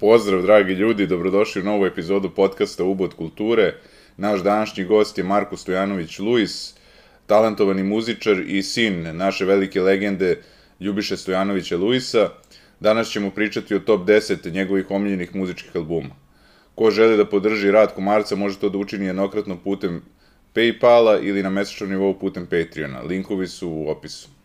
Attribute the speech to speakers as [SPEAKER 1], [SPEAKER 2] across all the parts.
[SPEAKER 1] Pozdrav, dragi ljudi, dobrodošli u novu epizodu podcasta Ubod kulture. Naš današnji gost je Marko Stojanović Luis, talentovani muzičar i sin naše velike legende Ljubiše Stojanovića Luisa. Danas ćemo pričati o top 10 njegovih omiljenih muzičkih albuma. Ko želi da podrži rad Komarca može to da učini jednokratno putem Paypala ili na mesečnom nivou putem Patreona. Linkovi su u opisu.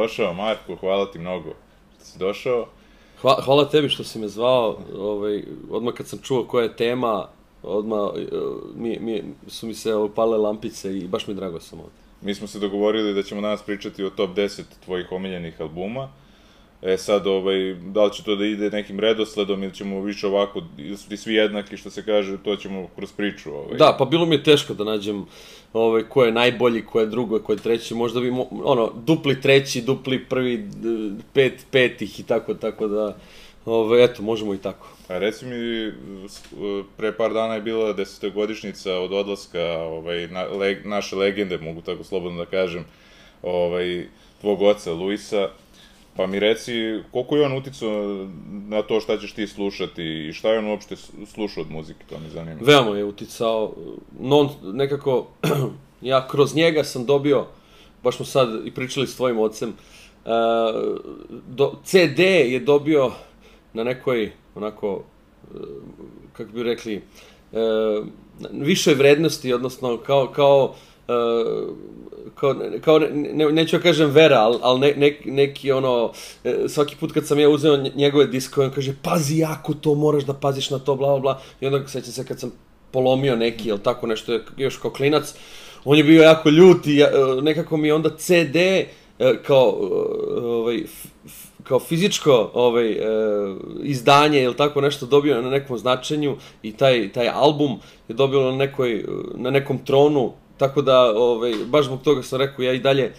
[SPEAKER 1] Dobrodošao, Marko, hvala ti mnogo što si došao.
[SPEAKER 2] Hva, hvala tebi što si me zvao, ovaj, odmah kad sam čuo koja je tema, odmah uh, mi, mi, su mi se upale lampice i baš mi drago da sam ovde.
[SPEAKER 1] Mi smo se dogovorili da ćemo danas pričati o top 10 tvojih omiljenih albuma. E sad, ovaj, da li će to da ide nekim redosledom ili ćemo više ovako, ili su ti svi jednaki, što se kaže, to ćemo kroz priču. Ovaj.
[SPEAKER 2] Da, pa bilo mi je teško da nađem ovaj, ko je najbolji, ko je drugo, ko je treći, možda bi, mo, ono, dupli treći, dupli prvi, pet petih i tako, tako da, ovaj, eto, možemo i tako.
[SPEAKER 1] A reci mi, pre par dana je bila desetogodišnjica od odlaska ovaj, na, leg, naše legende, mogu tako slobodno da kažem, ovaj, tvog oca Luisa, pa mi reci koliko je on uticao na to šta ćeš ti slušati i šta je on uopšte slušao od muzike, to me zanima.
[SPEAKER 2] Veoma je uticao, non, nekako, ja kroz njega sam dobio, baš smo sad i pričali s tvojim ocem, uh, do, CD je dobio na nekoj, onako, uh, kako bi rekli, uh, višoj vrednosti, odnosno kao, kao kao, kao ne, ne, neću da kažem vera, ali al ne, ne, neki ono, e, svaki put kad sam ja uzeo nje- njegove diskove, on kaže, pazi jako to, moraš da paziš na to, bla, bla, bla. I onda sećam se kad sam polomio neki, ili tako nešto, još kao klinac, on je bio jako ljut i ja, e, nekako mi je onda CD e, kao, ovaj, kao fizičko ovaj, izdanje ili tako nešto dobio na nekom značenju i taj, taj album je dobio na, nekoj, na nekom tronu, tako da ovaj, baš zbog toga sam rekao ja i dalje e,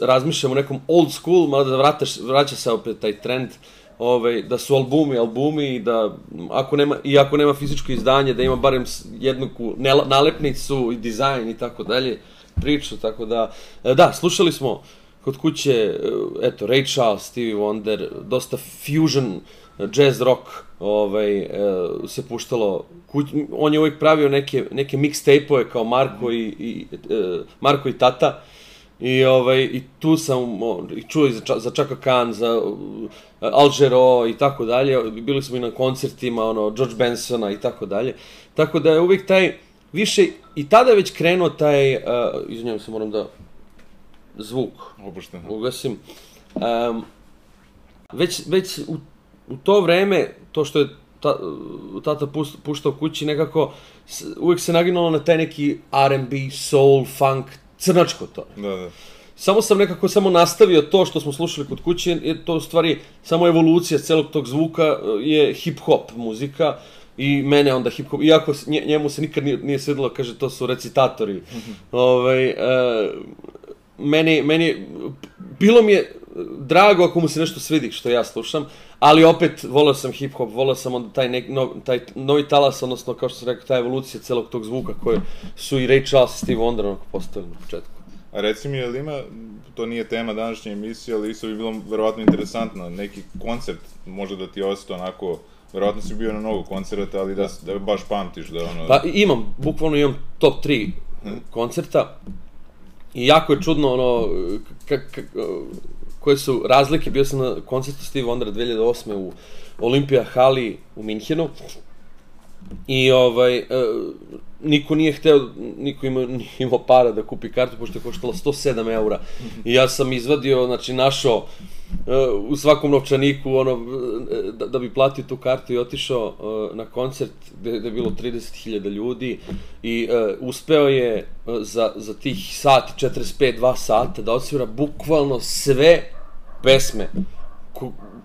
[SPEAKER 2] razmišljam o nekom old school, mada vrataš, vraća se opet taj trend ovaj, da su albumi albumi i da ako nema, i ako nema fizičko izdanje da ima barem jednu nalepnicu i dizajn i tako dalje priču, tako da e, da, slušali smo kod kuće, e, eto, Ray Charles, Stevie Wonder, dosta fusion, e, jazz rock, ovaj, e, se puštalo. Kuć, on je uvijek pravio neke, neke mixtape-ove kao Marko i, i, e, Marko i Tata. I, ovaj, I tu sam i čuo i za, za Chaka Khan, za uh, Al Jarreau i tako dalje. Bili smo i na koncertima, ono, George Bensona i tako dalje. Tako da je uvijek taj, više, i tada je već krenuo taj, uh, izvinjavam se, moram da zvuk
[SPEAKER 1] Opušteno.
[SPEAKER 2] ugasim. Um, već, već u, u to vreme, to što je ta, tata puštao kući, nekako s, uvijek se naginulo na taj neki R&B, soul, funk, crnačko to.
[SPEAKER 1] Da, da.
[SPEAKER 2] Samo sam nekako samo nastavio to što smo slušali kod kuće, je to u stvari samo evolucija celog tog zvuka e, je hip-hop muzika i mene onda hip-hop, iako s- nje, njemu se nikad nije, nije svidelo, kaže to su recitatori. ovaj, e, meni, meni, bilo mi je drago ako mu se nešto svidi što ja slušam, ali opet voleo sam hip-hop, voleo sam onda taj, nek, no, taj novi talas, odnosno kao što sam rekao, ta evolucija celog tog zvuka koje su i Ray Charles i Steve Wonder onako postavili na početku.
[SPEAKER 1] A reci mi, je li ima, to nije tema današnje emisije, ali isto bi bilo verovatno interesantno, neki koncert možda da ti ostao onako, verovatno si bio na mnogo koncerta, ali da, da baš pamtiš da ono...
[SPEAKER 2] Pa imam, bukvalno imam top 3 koncerta i jako je čudno ono, koje su razlike, bio sam na koncertu Steve Wondera 2008. u Olimpija hali u Minhenu i ovaj, e, niko nije hteo, niko ima, nije imao para da kupi kartu, pošto je koštala 107 eura. I ja sam izvadio, znači našao u svakom novčaniku, ono, da, da bi platio tu kartu i otišao uh, na koncert gde, gde je bilo 30.000 ljudi i uh, uspeo je za, za tih sati, 45, 2 sata da odsvira bukvalno sve pesme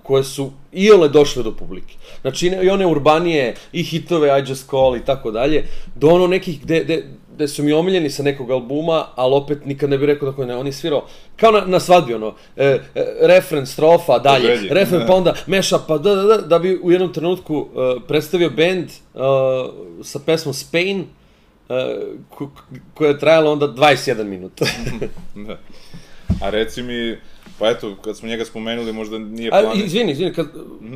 [SPEAKER 2] koje su i ole došle do publike. Znači, i one urbanije, i hitove I Just Call i tako dalje, do ono nekih gde, gde, gde su mi omiljeni sa nekog albuma, ali opet nikad ne bih rekao da koji ne, on je svirao kao na, na svadbi, ono, e, e, refren, strofa, dalje,
[SPEAKER 1] Želje,
[SPEAKER 2] refren,
[SPEAKER 1] da.
[SPEAKER 2] pa onda meša, pa da, da, da, da bi u jednom trenutku uh, predstavio band uh, sa pesmom Spain, uh, ko, koja je trajala onda 21 minuta.
[SPEAKER 1] da. A reci mi, pa eto, kad smo njega spomenuli, možda nije
[SPEAKER 2] A,
[SPEAKER 1] plan...
[SPEAKER 2] izvini, izvini, kad,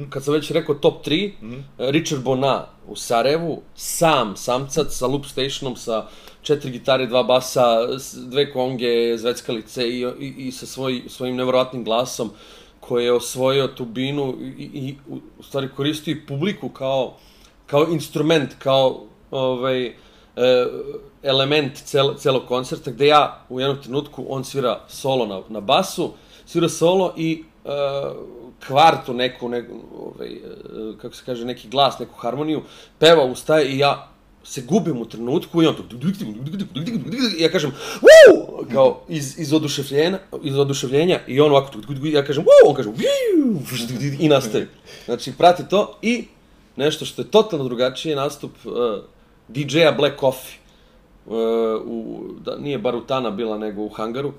[SPEAKER 2] kad sam već rekao top 3, Richard Bona u Sarajevu, sam, samcat, sa loop stationom, sa četiri gitare, dva basa, dve konge, zveckalice i, i, i sa svoj, svojim nevjerojatnim glasom, koji je osvojio tu binu i, i u, u stvari koristio i publiku kao, kao instrument, kao ovaj, e, element cel, celog koncerta, gde ja u jednom trenutku, on svira solo na, na basu, svira solo i e, kvartu neku, neku ovaj, e, kako se kaže, neki glas, neku harmoniju, peva, ustaje i ja se gubim u trenutku i on i ja kažem Woo! kao iz, iz, oduševljenja, iz oduševljenja i on ovako ja kažem Woo! on kaže i nastavi. Znači, prati to i nešto što je totalno drugačije nastup uh, DJ-a Black Coffee. Uh, u, da, nije Barutana bila, nego u Hangaru.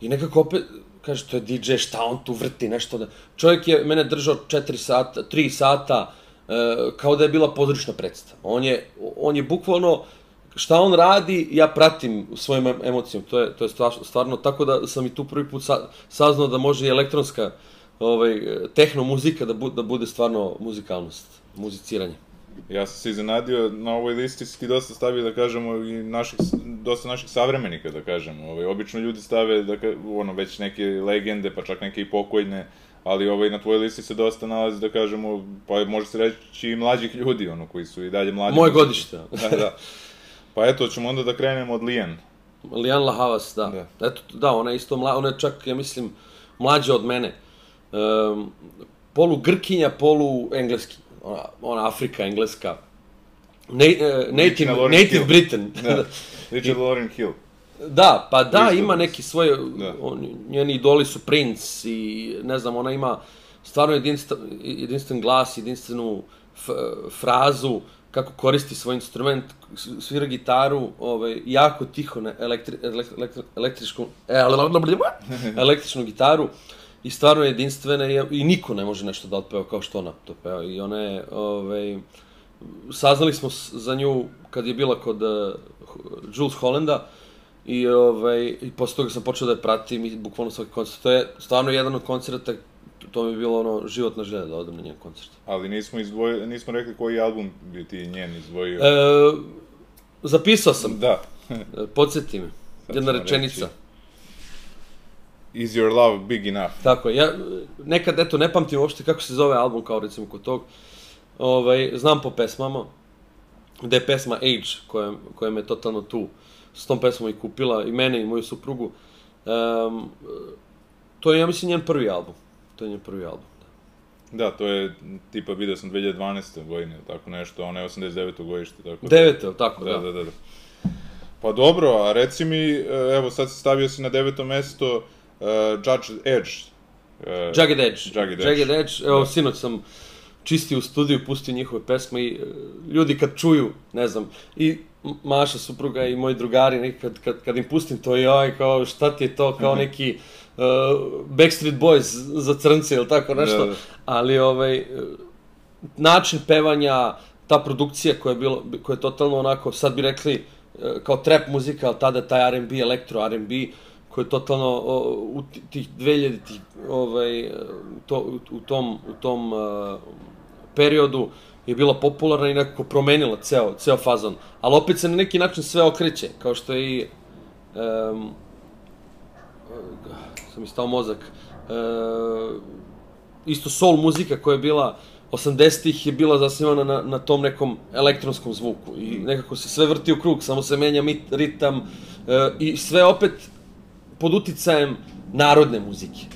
[SPEAKER 2] I nekako opet, kaže, to je DJ, šta on tu vrti, nešto da... Čovjek je mene držao 4 sata, 3 sata, uh, kao da je bila pozorišna predstava. On je, on je bukvalno, šta on radi, ja pratim svojim em- emocijom. To je, to je stvarno, tako da sam i tu prvi put sa, saznao da može i elektronska ovaj, tehno muzika da, bu, da bude stvarno muzikalnost, muziciranje.
[SPEAKER 1] Ja sam se iznenadio, na ovoj listi si ti dosta stavio, da kažemo, i naših, dosta naših savremenika, da kažemo. Ovaj, obično ljudi stave, da, ka- ono, već neke legende, pa čak neke i pokojne, ali ovaj, na tvojoj listi se dosta nalazi, da kažemo, pa može se reći i mlađih ljudi, ono, koji su i dalje mlađi.
[SPEAKER 2] Moje godište.
[SPEAKER 1] da, da. Pa eto, ćemo onda da krenemo od Lijan.
[SPEAKER 2] Lijan Lahavas, da.
[SPEAKER 1] Da.
[SPEAKER 2] Eto, da, ona je isto mla, ona je čak, ja mislim, mlađa od mene. Um, polu Grkinja, polu Engleski. Ona, ona Afrika, Engleska. Na, uh, native,
[SPEAKER 1] na Lauryn
[SPEAKER 2] native
[SPEAKER 1] Hill.
[SPEAKER 2] Britain.
[SPEAKER 1] Da. Richard Lauren Hill.
[SPEAKER 2] Da, pa da,
[SPEAKER 1] Isto.
[SPEAKER 2] ima neki svoj,
[SPEAKER 1] Da.
[SPEAKER 2] on, njeni idoli su Prince i ne znam, ona ima stvarno jedinstven, jedinstven glas, jedinstvenu f, frazu, kako koristi svoj instrument, svira gitaru, ovaj, jako tiho, ne, elektri, elektri, električku, e, električnu gitaru i stvarno je jedinstvena i, i niko ne može nešto da otpeva kao što ona to peva i ona je, ovaj, saznali smo za nju kad je bila kod uh, Jules Hollanda i ovaj i posle toga sam počeo da je pratim i bukvalno svaki koncert. To je stvarno jedan od koncerta to mi je bilo ono životna želja da odem na njen koncert.
[SPEAKER 1] Ali nismo, izdvoj, nismo rekli koji album bi ti njen izdvojio.
[SPEAKER 2] E, zapisao sam,
[SPEAKER 1] Da.
[SPEAKER 2] e, podsjeti me,
[SPEAKER 1] Sad
[SPEAKER 2] jedna rečenica.
[SPEAKER 1] reći. Is your love big enough?
[SPEAKER 2] Tako je, ja nekad, eto, ne pamtim uopšte kako se zove album, kao recimo kod tog. Ovaj, znam po pesmama, da je pesma Age, koja, koja me totalno tu, s tom pesmom i kupila, i mene i moju suprugu. Um, to je, ja mislim, njen prvi album. To je njen prvi album. Da.
[SPEAKER 1] Da, to je, tipa, video sam 2012. godine, tako nešto, a ona je 89. godište, tako da...
[SPEAKER 2] Devete, jel tako,
[SPEAKER 1] Da, da, da, da. Pa dobro, a reci mi, evo sad si stavio si na deveto mesto uh, Judge Edge. Uh,
[SPEAKER 2] Jagged Edge.
[SPEAKER 1] Jagged Edge.
[SPEAKER 2] Jagged Edge. Evo,
[SPEAKER 1] Da.
[SPEAKER 2] sinoć sam čistio u studiju, pustio njihove pesme i e, ljudi kad čuju, ne znam, i Maša, supruga i moji drugari, neki kad, kad, kad im pustim to, joj, kao, šta ti je to, kao neki uh, Backstreet Boys za crnce ili tako nešto,
[SPEAKER 1] Da, da.
[SPEAKER 2] ali ovaj, način pevanja, ta produkcija koja je, bilo, koja je totalno onako, sad bi rekli, kao trap muzika, ali tada taj R&B, elektro R&B, koji je totalno o, u ti- tih 2000 tih, ovaj, to, u, u tom, u tom uh, periodu je bila popularna i nekako promenila ceo, ceo fazon. Ali opet se na neki način sve okreće, kao što je i... Um, sam mi stao mozak. Uh, isto soul muzika koja je bila 80-ih je bila zasnivana na, na tom nekom elektronskom zvuku i nekako se sve vrti u krug, samo se menja mit, ritam e, i sve opet pod uticajem narodne muzike.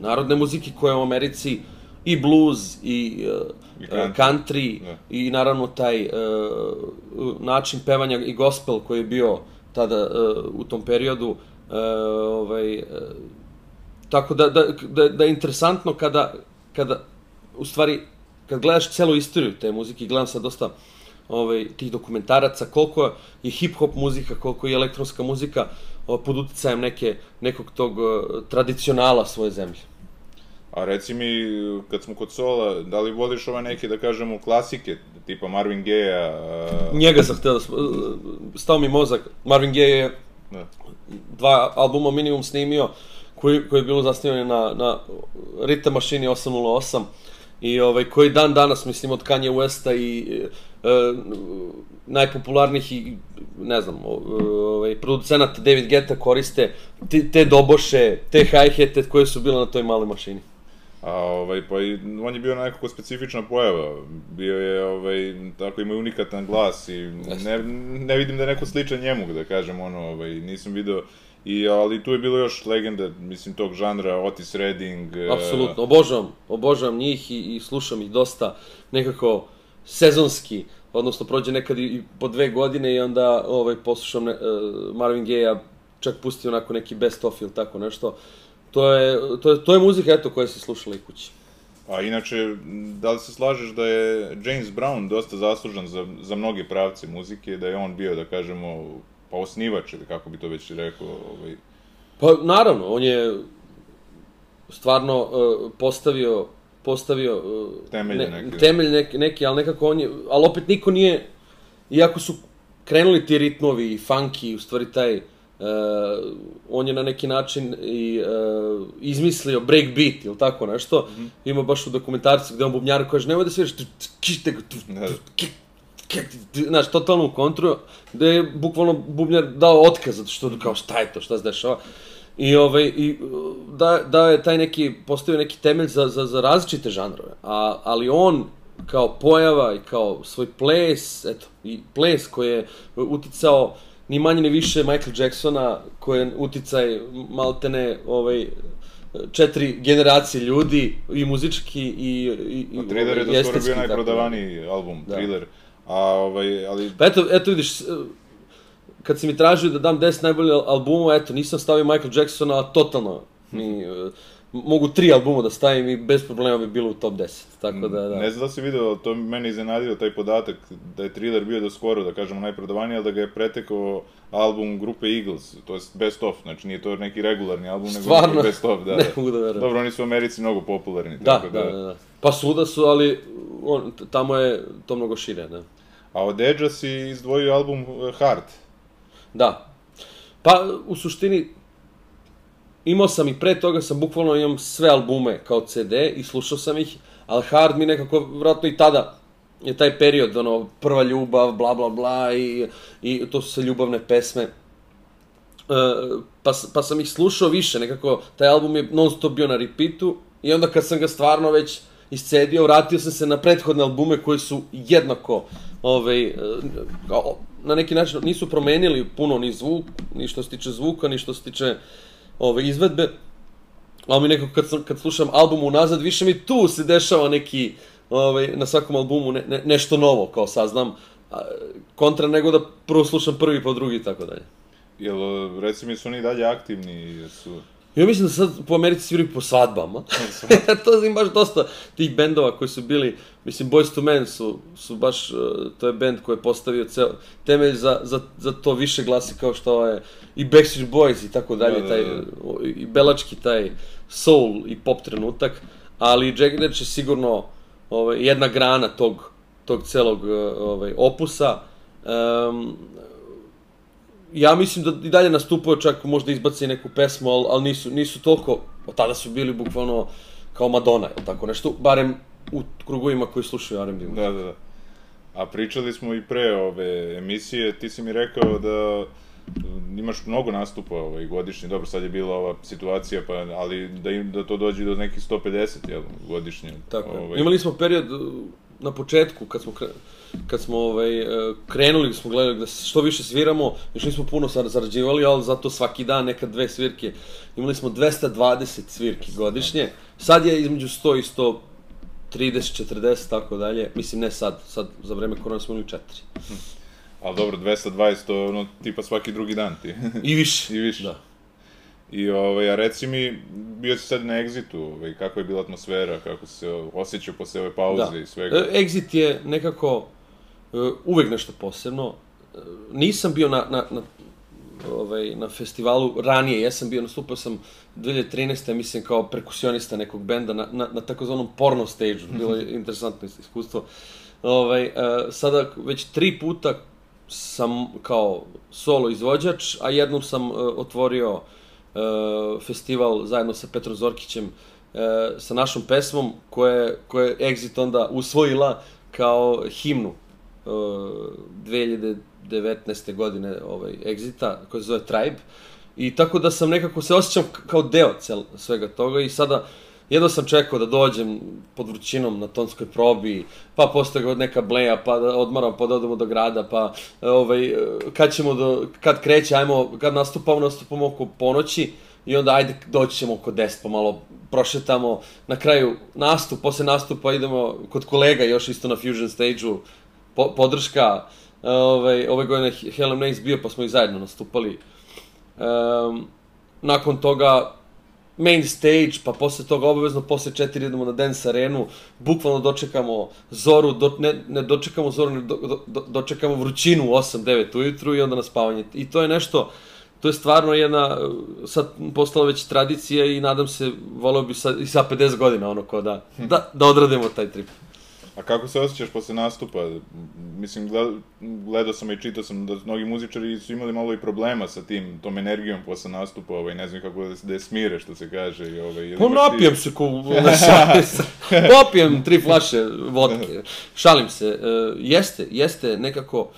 [SPEAKER 2] narodne muzike koja je u Americi i blues i,
[SPEAKER 1] I
[SPEAKER 2] uh,
[SPEAKER 1] country.
[SPEAKER 2] country
[SPEAKER 1] Da.
[SPEAKER 2] i naravno taj uh, način pevanja i gospel koji je bio tada uh, u tom periodu uh, ovaj, uh, tako da, da, da, da je interesantno kada, kada u stvari kad gledaš celu istoriju te muzike, gledam sad dosta ovaj, tih dokumentaraca, koliko je hip-hop muzika, koliko je elektronska muzika o, pod uticajem neke, nekog tog tradicionala svoje zemlje.
[SPEAKER 1] A reci mi, kad smo kod sola, da li voliš ove neke, da kažemo, klasike, tipa Marvin Gaye-a? a,
[SPEAKER 2] Njega sam htio da... Stao mi mozak. Marvin Gaye je
[SPEAKER 1] Da.
[SPEAKER 2] dva albuma minimum snimio, koji, koji je bilo zasnivanje na, na Rhythm Mašini 808 i ovaj, koji dan danas, mislim, od Kanye Westa i e, najpopularnijih i, ne znam, ovaj, producenata David Guetta koriste te, te doboše, te hi-hate koje su bile na toj maloj mašini.
[SPEAKER 1] A ovaj, pa i, on je bio nekako specifična pojava. Bio je, ovaj, tako ima unikatan glas i ne, ne vidim da je neko sličan njemu, da kažem, ono, ovaj, nisam video I, ali tu je bilo još legenda, mislim, tog žanra, Otis Redding. e,
[SPEAKER 2] Apsolutno, obožavam, obožavam njih i, i slušam ih dosta nekako sezonski, odnosno prođe nekad i, po dve godine i onda ovaj, poslušam ne, uh, Marvin Gaye-a, čak pusti onako neki best of ili tako nešto. To je, to je, to je muzika, eto, koja se slušala i kući.
[SPEAKER 1] A inače, da li se slažeš da je James Brown dosta zaslužan za, za mnoge pravce muzike, da je on bio, da kažemo, pa osnivač, ili kako bi to već rekao, ovaj,
[SPEAKER 2] Pa naravno, on je stvarno uh, postavio postavio uh,
[SPEAKER 1] Temelje neke.
[SPEAKER 2] temelj neki, neki, ali nekako on je, ali opet niko nije, iako su krenuli ti ritmovi i funky, u stvari taj, uh, on je na neki način i uh, izmislio breakbeat ili tako nešto,
[SPEAKER 1] Mhm.
[SPEAKER 2] ima baš u dokumentarcu gde on bubnjaru kaže, nemoj da sviraš,
[SPEAKER 1] Da, da.
[SPEAKER 2] znaš, totalno u kontru, gde je bukvalno bubnjar dao otkaz, zato što kao šta je to, šta se dešava. I, ovaj, i da, da je taj neki, postavio neki temelj za, za, za različite žanrove, A, ali on kao pojava i kao svoj ples, eto, i ples koji je uticao ni manje ni više Michael Jacksona, koji je uticaj maltene ovaj, četiri generacije ljudi, i muzički, i, i, i
[SPEAKER 1] Thriller je do skoro bio
[SPEAKER 2] da.
[SPEAKER 1] najprodavaniji album,
[SPEAKER 2] Da.
[SPEAKER 1] Thriller. A, ovaj, ali,
[SPEAKER 2] Pa eto, eto vidiš, kad si mi tražio da dam 10 najboljih al- albuma, eto, nisam stavio Michael Jacksona, a totalno. Mi, e, mogu tri albuma da stavim i bez problema bi bilo u top 10. Tako da, da.
[SPEAKER 1] Ne znam da si video, to mene iznenadio taj podatak da je Thriller bio do skoro, da kažemo, najprodavaniji, ali da ga je pretekao album grupe Eagles, to je best of, znači nije to neki regularni album, nego
[SPEAKER 2] Stvarno?
[SPEAKER 1] neki best of, da,
[SPEAKER 2] Ne
[SPEAKER 1] da.
[SPEAKER 2] mogu da verujem.
[SPEAKER 1] Dobro, oni su u Americi mnogo popularni,
[SPEAKER 2] Da,
[SPEAKER 1] tako
[SPEAKER 2] da, da, da. Pa svuda su, ali on, tamo je to mnogo šire, da.
[SPEAKER 1] A od Edge-a si izdvojio album eh, Heart.
[SPEAKER 2] Da. Pa, u suštini, imao sam i pre toga, sam bukvalno imam sve albume kao CD i slušao sam ih, ali Hard mi nekako, vratno i tada, je taj period, ono, prva ljubav, bla, bla, bla, i, i to su sve ljubavne pesme. E, pa, pa sam ih slušao više, nekako, taj album je non stop bio na repeatu, i onda kad sam ga stvarno već iscedio, vratio sam se na prethodne albume koji su jednako, ovaj, e, na neki način nisu promenili puno ni zvuk, ni što se tiče zvuka, ni što se tiče ove, izvedbe, ali mi nekako kad, kad slušam album unazad, više mi tu se dešava neki, ovaj, na svakom albumu ne, ne, nešto novo, kao saznam, kontra nego da prvo slušam prvi pa drugi i tako dalje.
[SPEAKER 1] Jel, eh, reci mi, su oni dalje aktivni, su...
[SPEAKER 2] Ja mislim da sad po Americi sviraju po svadbama. to ima baš dosta tih bendova koji su bili, mislim Boys to Men su, su baš, uh, to je bend koji je postavio ceo, temelj za, za, za to više glasi kao što je i Backstreet Boys i tako dalje,
[SPEAKER 1] Da, da,
[SPEAKER 2] taj,
[SPEAKER 1] da.
[SPEAKER 2] i belački taj soul i pop trenutak, ali Jack Edge je sigurno ovaj, jedna grana tog, tog celog uh, ovaj, opusa. Um, ja mislim da i dalje nastupaju, čak možda izbaci neku pesmu, ali, ali nisu, nisu toliko, od tada su bili bukvalno kao Madonna, ili tako nešto, barem u krugovima koji slušaju R&B.
[SPEAKER 1] Da, da, da. A pričali smo i pre ove emisije, ti si mi rekao da imaš mnogo nastupa ovaj, godišnje, dobro, sad je bila ova situacija, pa, ali da, im, da to dođe do nekih 150, jel, godišnje.
[SPEAKER 2] Tako je.
[SPEAKER 1] ovaj,
[SPEAKER 2] Imali smo period na početku, kad smo, kre- kad smo ovaj, e, krenuli, smo gledali da što više sviramo, još nismo puno zarađivali, ali zato svaki dan neka dve svirke. Imali smo 220 svirki godišnje, sad je između 100 i 130, 40, tako dalje. Mislim, ne sad, sad za vreme korona smo imali četiri.
[SPEAKER 1] Ali dobro, 220, to je ono tipa svaki drugi dan ti.
[SPEAKER 2] I više.
[SPEAKER 1] I više.
[SPEAKER 2] Da.
[SPEAKER 1] I ovaj, a reci mi, bio si sad na Exitu, ovaj, kako je bila atmosfera, kako si se osjećao posle ove pauze i svega.
[SPEAKER 2] E, Exit je nekako uvek nešto posebno. E, Nisam bio na, na, na, ovaj, na festivalu ranije, ja sam bio, nastupao sam 2013. mislim kao perkusionista nekog benda na, na, na takozvanom porno stage bilo je interesantno is- iskustvo. Ovaj, e, sada već tri puta sam kao solo izvođač, a jednom sam e, otvorio e, festival zajedno sa Petrom Zorkićem e, sa našom pesmom koje, koje je Exit onda usvojila kao himnu e, 2019. godine ovaj, Exita, koja se zove Tribe. I tako da sam nekako se osjećam kao deo cel, svega toga i sada jedno sam čekao da dođem pod vrućinom na tonskoj probi, pa god neka bleja, pa da odmaram, pa da odemo do grada, pa ovaj, kad ćemo do, kad kreće, ajmo, kad nastupamo, nastupamo oko ponoći i onda ajde doći ćemo oko 10 pa malo prošetamo, na kraju nastup, posle nastupa idemo kod kolega još isto na Fusion stage-u, po, podrška, e, ovaj, ove godine Helen Nace bio pa smo i zajedno nastupali. Um, nakon toga main stage, pa posle toga obavezno posle četiri idemo na dance arenu, bukvalno dočekamo zoru, do, ne, ne dočekamo zoru, ne do, do, do, dočekamo vrućinu u 8-9 ujutru i onda na spavanje. I to je nešto, to je stvarno jedna, uh, sad postala već tradicija i nadam se, voleo bi sa, i sa 50 godina ono ko da, da, da odradimo taj trip.
[SPEAKER 1] A kako se osjećaš posle nastupa? Mislim, gled- gledao sam i čitao sam da mnogi muzičari su imali malo i problema sa tim, tom energijom posle nastupa, ovaj, ne znam kako da, se- da je smire, što se kaže. I, ovaj,
[SPEAKER 2] Pa
[SPEAKER 1] imaš ti-
[SPEAKER 2] napijem se ko. Popijem tri flaše vodke. Šalim se. E, jeste, jeste nekako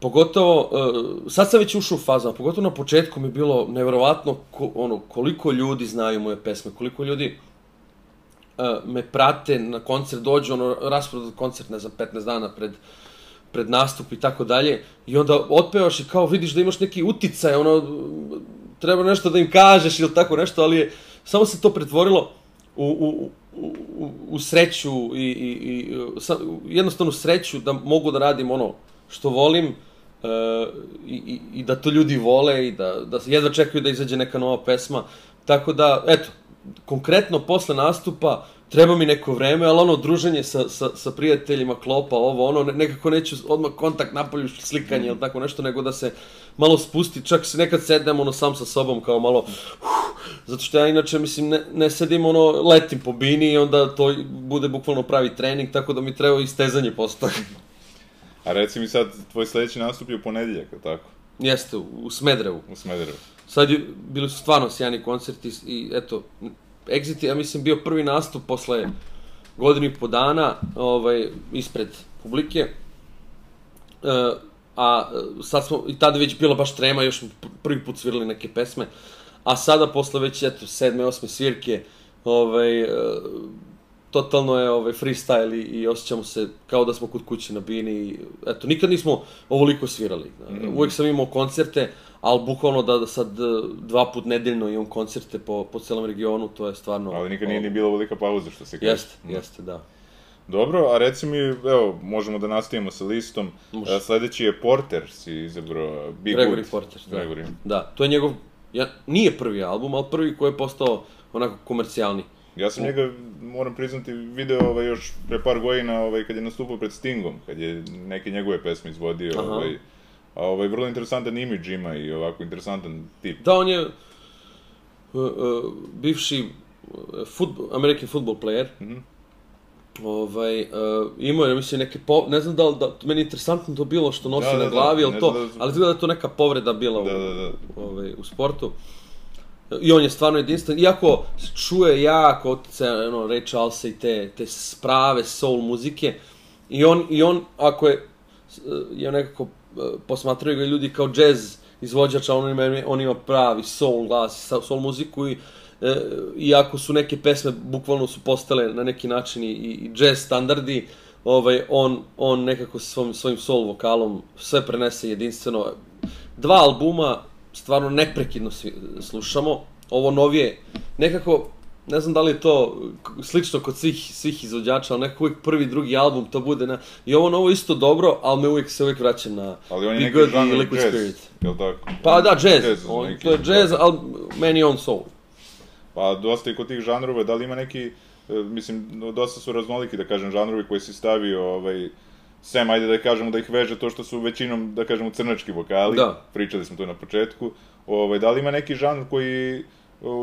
[SPEAKER 2] pogotovo e, sad sam već ušao u fazu, a pogotovo na početku mi je bilo neverovatno ko, ono koliko ljudi znaju moje pesme, koliko ljudi me prate na koncert, dođu ono rasprodat koncert, ne znam, 15 dana pred pred nastup i tako dalje i onda otpevaš i kao vidiš da imaš neki uticaj, ono treba nešto da im kažeš ili tako nešto, ali je samo se to pretvorilo u, u, u, u, sreću i, i, i sa, u jednostavnu sreću da mogu da radim ono što volim e, i, i, i da to ljudi vole i da, da jedva čekaju da izađe neka nova pesma. Tako da, eto, konkretno posle nastupa treba mi neko vreme, ali ono druženje sa, sa, sa prijateljima, klopa, ovo, ono, ne- nekako neću odmah kontakt napolju, slikanje ili tako nešto, nego da se malo spusti, čak se nekad sednem ono sam sa sobom kao malo, uh, zato što ja inače, mislim, ne, ne sedim ono, letim po bini i onda to bude bukvalno pravi trening, tako da mi treba i stezanje posle toga.
[SPEAKER 1] A reci mi sad, tvoj sledeći nastup je u ponedeljak, tako?
[SPEAKER 2] Jeste, u, Smedrevu.
[SPEAKER 1] U Smederevu.
[SPEAKER 2] Sad je, bili su stvarno sjajni koncerti i eto, Exit je, ja mislim, bio prvi nastup posle godinu i po dana ovaj, ispred publike. E, a sad smo, i tada već bila baš trema, još prvi put svirali neke pesme. A sada, posle već, eto, sedme, osme svirke, ovaj, e, totalno je ovaj freestyle i, i osjećamo se kao da smo kod kuće na bini. Eto, nikad nismo ovoliko svirali. Mm. Uvijek sam imao koncerte, ali bukvalno da, sad e, dva put nedeljno imam koncerte po, po celom regionu, to je stvarno...
[SPEAKER 1] Ali nikad nije ni bila velika pauza, što se kaže.
[SPEAKER 2] Jeste, jeste, da.
[SPEAKER 1] Dobro, a reci mi, evo, možemo da nastavimo sa listom.
[SPEAKER 2] Može.
[SPEAKER 1] E, Sledeći je Porter, si izabrao Be
[SPEAKER 2] Gregory
[SPEAKER 1] Good.
[SPEAKER 2] Porter, da.
[SPEAKER 1] Gregory.
[SPEAKER 2] Da, to je njegov, ja, nije prvi album, ali prvi koji je postao onako komercijalni.
[SPEAKER 1] Ja sam njega, moram priznati, video ovaj, još pre par godina ovaj, kad je nastupao pred Stingom, kad je neke njegove pesme izvodio.
[SPEAKER 2] Aha.
[SPEAKER 1] Ovaj, a ovaj, vrlo interesantan imidž ima i ovako interesantan tip.
[SPEAKER 2] Da, on je uh, uh, bivši uh, futbol, American football player.
[SPEAKER 1] Mhm.
[SPEAKER 2] Ovaj, uh, imao je, mislim, neke po... Ne znam da li, da, meni je interesantno to bilo što nosi
[SPEAKER 1] Da, da,
[SPEAKER 2] na
[SPEAKER 1] da,
[SPEAKER 2] glavi, ali
[SPEAKER 1] ne
[SPEAKER 2] to,
[SPEAKER 1] da-
[SPEAKER 2] ali izgleda da je to neka povreda bila
[SPEAKER 1] Da,
[SPEAKER 2] u,
[SPEAKER 1] da, da.
[SPEAKER 2] ovaj, u sportu. I on je stvarno jedinstven, iako se čuje jako otice, ono, Ray Charlesa i te, te sprave soul muzike, i on, i on ako je, je nekako, posmatraju ga ljudi kao jazz izvođač, a on ima, on ima pravi soul glas, soul muziku i e, iako su neke pesme bukvalno su postale na neki način i, i jazz standardi, ovaj, on, on nekako svom, svojim sol vokalom sve prenese jedinstveno. Dva albuma stvarno neprekidno slušamo. Ovo novije, nekako, ne znam da li je to slično kod svih, svih izvođača, ali nekako uvijek prvi, drugi album to bude na... I ovo novo isto dobro, ali me uvijek se uvijek vraćam na
[SPEAKER 1] Ali on je
[SPEAKER 2] Be Good i Liquid
[SPEAKER 1] jazz,
[SPEAKER 2] Spirit.
[SPEAKER 1] jel tako?
[SPEAKER 2] Pa da, jazz.
[SPEAKER 1] Jazz
[SPEAKER 2] on,
[SPEAKER 1] neki,
[SPEAKER 2] to je jazz, ali meni on soul.
[SPEAKER 1] Pa dosta i kod tih žanrova, da li ima neki, e, mislim, dosta su raznoliki, da kažem, žanrovi koji si stavio, ovaj, sem, ajde da kažemo da ih veže to što su većinom, da kažemo, crnački vokali,
[SPEAKER 2] Da.
[SPEAKER 1] pričali smo to na početku, ovaj, da li ima neki žanr koji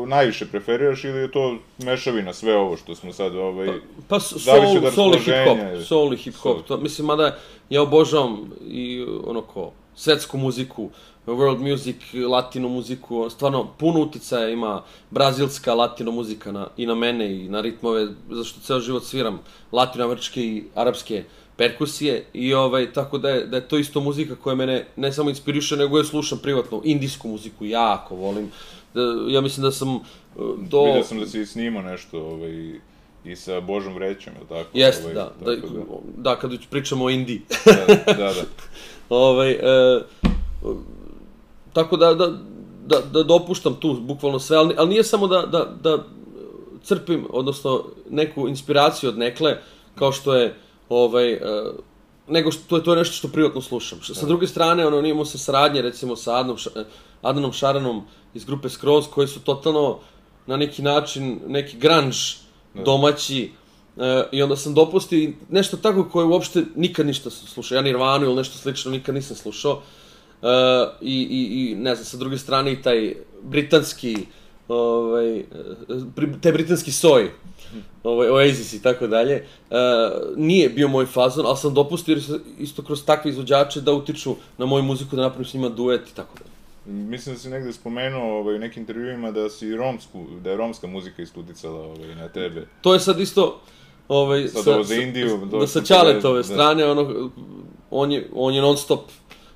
[SPEAKER 1] najviše preferiraš ili je to mešavina sve ovo što smo sad, ovaj,
[SPEAKER 2] Pa
[SPEAKER 1] Zavisi
[SPEAKER 2] soul,
[SPEAKER 1] od
[SPEAKER 2] soul i hip hop, soul i hip hop.
[SPEAKER 1] Soul.
[SPEAKER 2] To, mislim, mada ja obožavam i ono ko, svetsku muziku, world music, latino muziku, stvarno puno uticaja ima brazilska latino muzika na, i na mene i na ritmove, zašto ceo život sviram latinoameričke i arapske perkusije i ovaj tako da je da je to isto muzika koja mene ne samo inspiriše nego je slušam privatno indijsku muziku jako volim da, ja mislim da sam uh, do
[SPEAKER 1] vidio sam da si snimao nešto, ovaj, i sa Božom Vrećom, jel tako?
[SPEAKER 2] Jeste,
[SPEAKER 1] Ovaj,
[SPEAKER 2] da, da,
[SPEAKER 1] tako
[SPEAKER 2] da, kad pričamo o Indiji.
[SPEAKER 1] da, da, da.
[SPEAKER 2] ovaj, e, tako da, da, da, da dopuštam tu bukvalno sve, ali, ali nije samo da, da, da crpim, odnosno neku inspiraciju od nekle, kao što je ovaj, e, nego što to je to nešto što privatno slušam. Sa druge strane, ono imamo se saradnje recimo sa Adnom, Ša- Adnanom Šaranom iz grupe Skroz koji su totalno na neki način neki grunge domaći e, i onda sam dopustio nešto tako koje uopšte nikad ništa slušao. Ja Nirvanu ili nešto slično nikad nisam slušao. E, i, i, I ne znam, sa druge strane i taj britanski ovaj, e, bri- taj britanski soj ovaj, Oasis i tako dalje, e, nije bio moj fazon, ali sam dopustio isto kroz takve izvođače da utiču na moju muziku, da napravim s njima duet i tako dalje.
[SPEAKER 1] Mislim da si negde spomenuo ovaj, u nekim intervjuima da si romsku, da je romska muzika isto uticala ovaj, na tebe.
[SPEAKER 2] To je sad isto ovaj
[SPEAKER 1] Sad ovo za Indiju,
[SPEAKER 2] da sa
[SPEAKER 1] to
[SPEAKER 2] Ćaletove
[SPEAKER 1] je- da.
[SPEAKER 2] strane ono on je on je non stop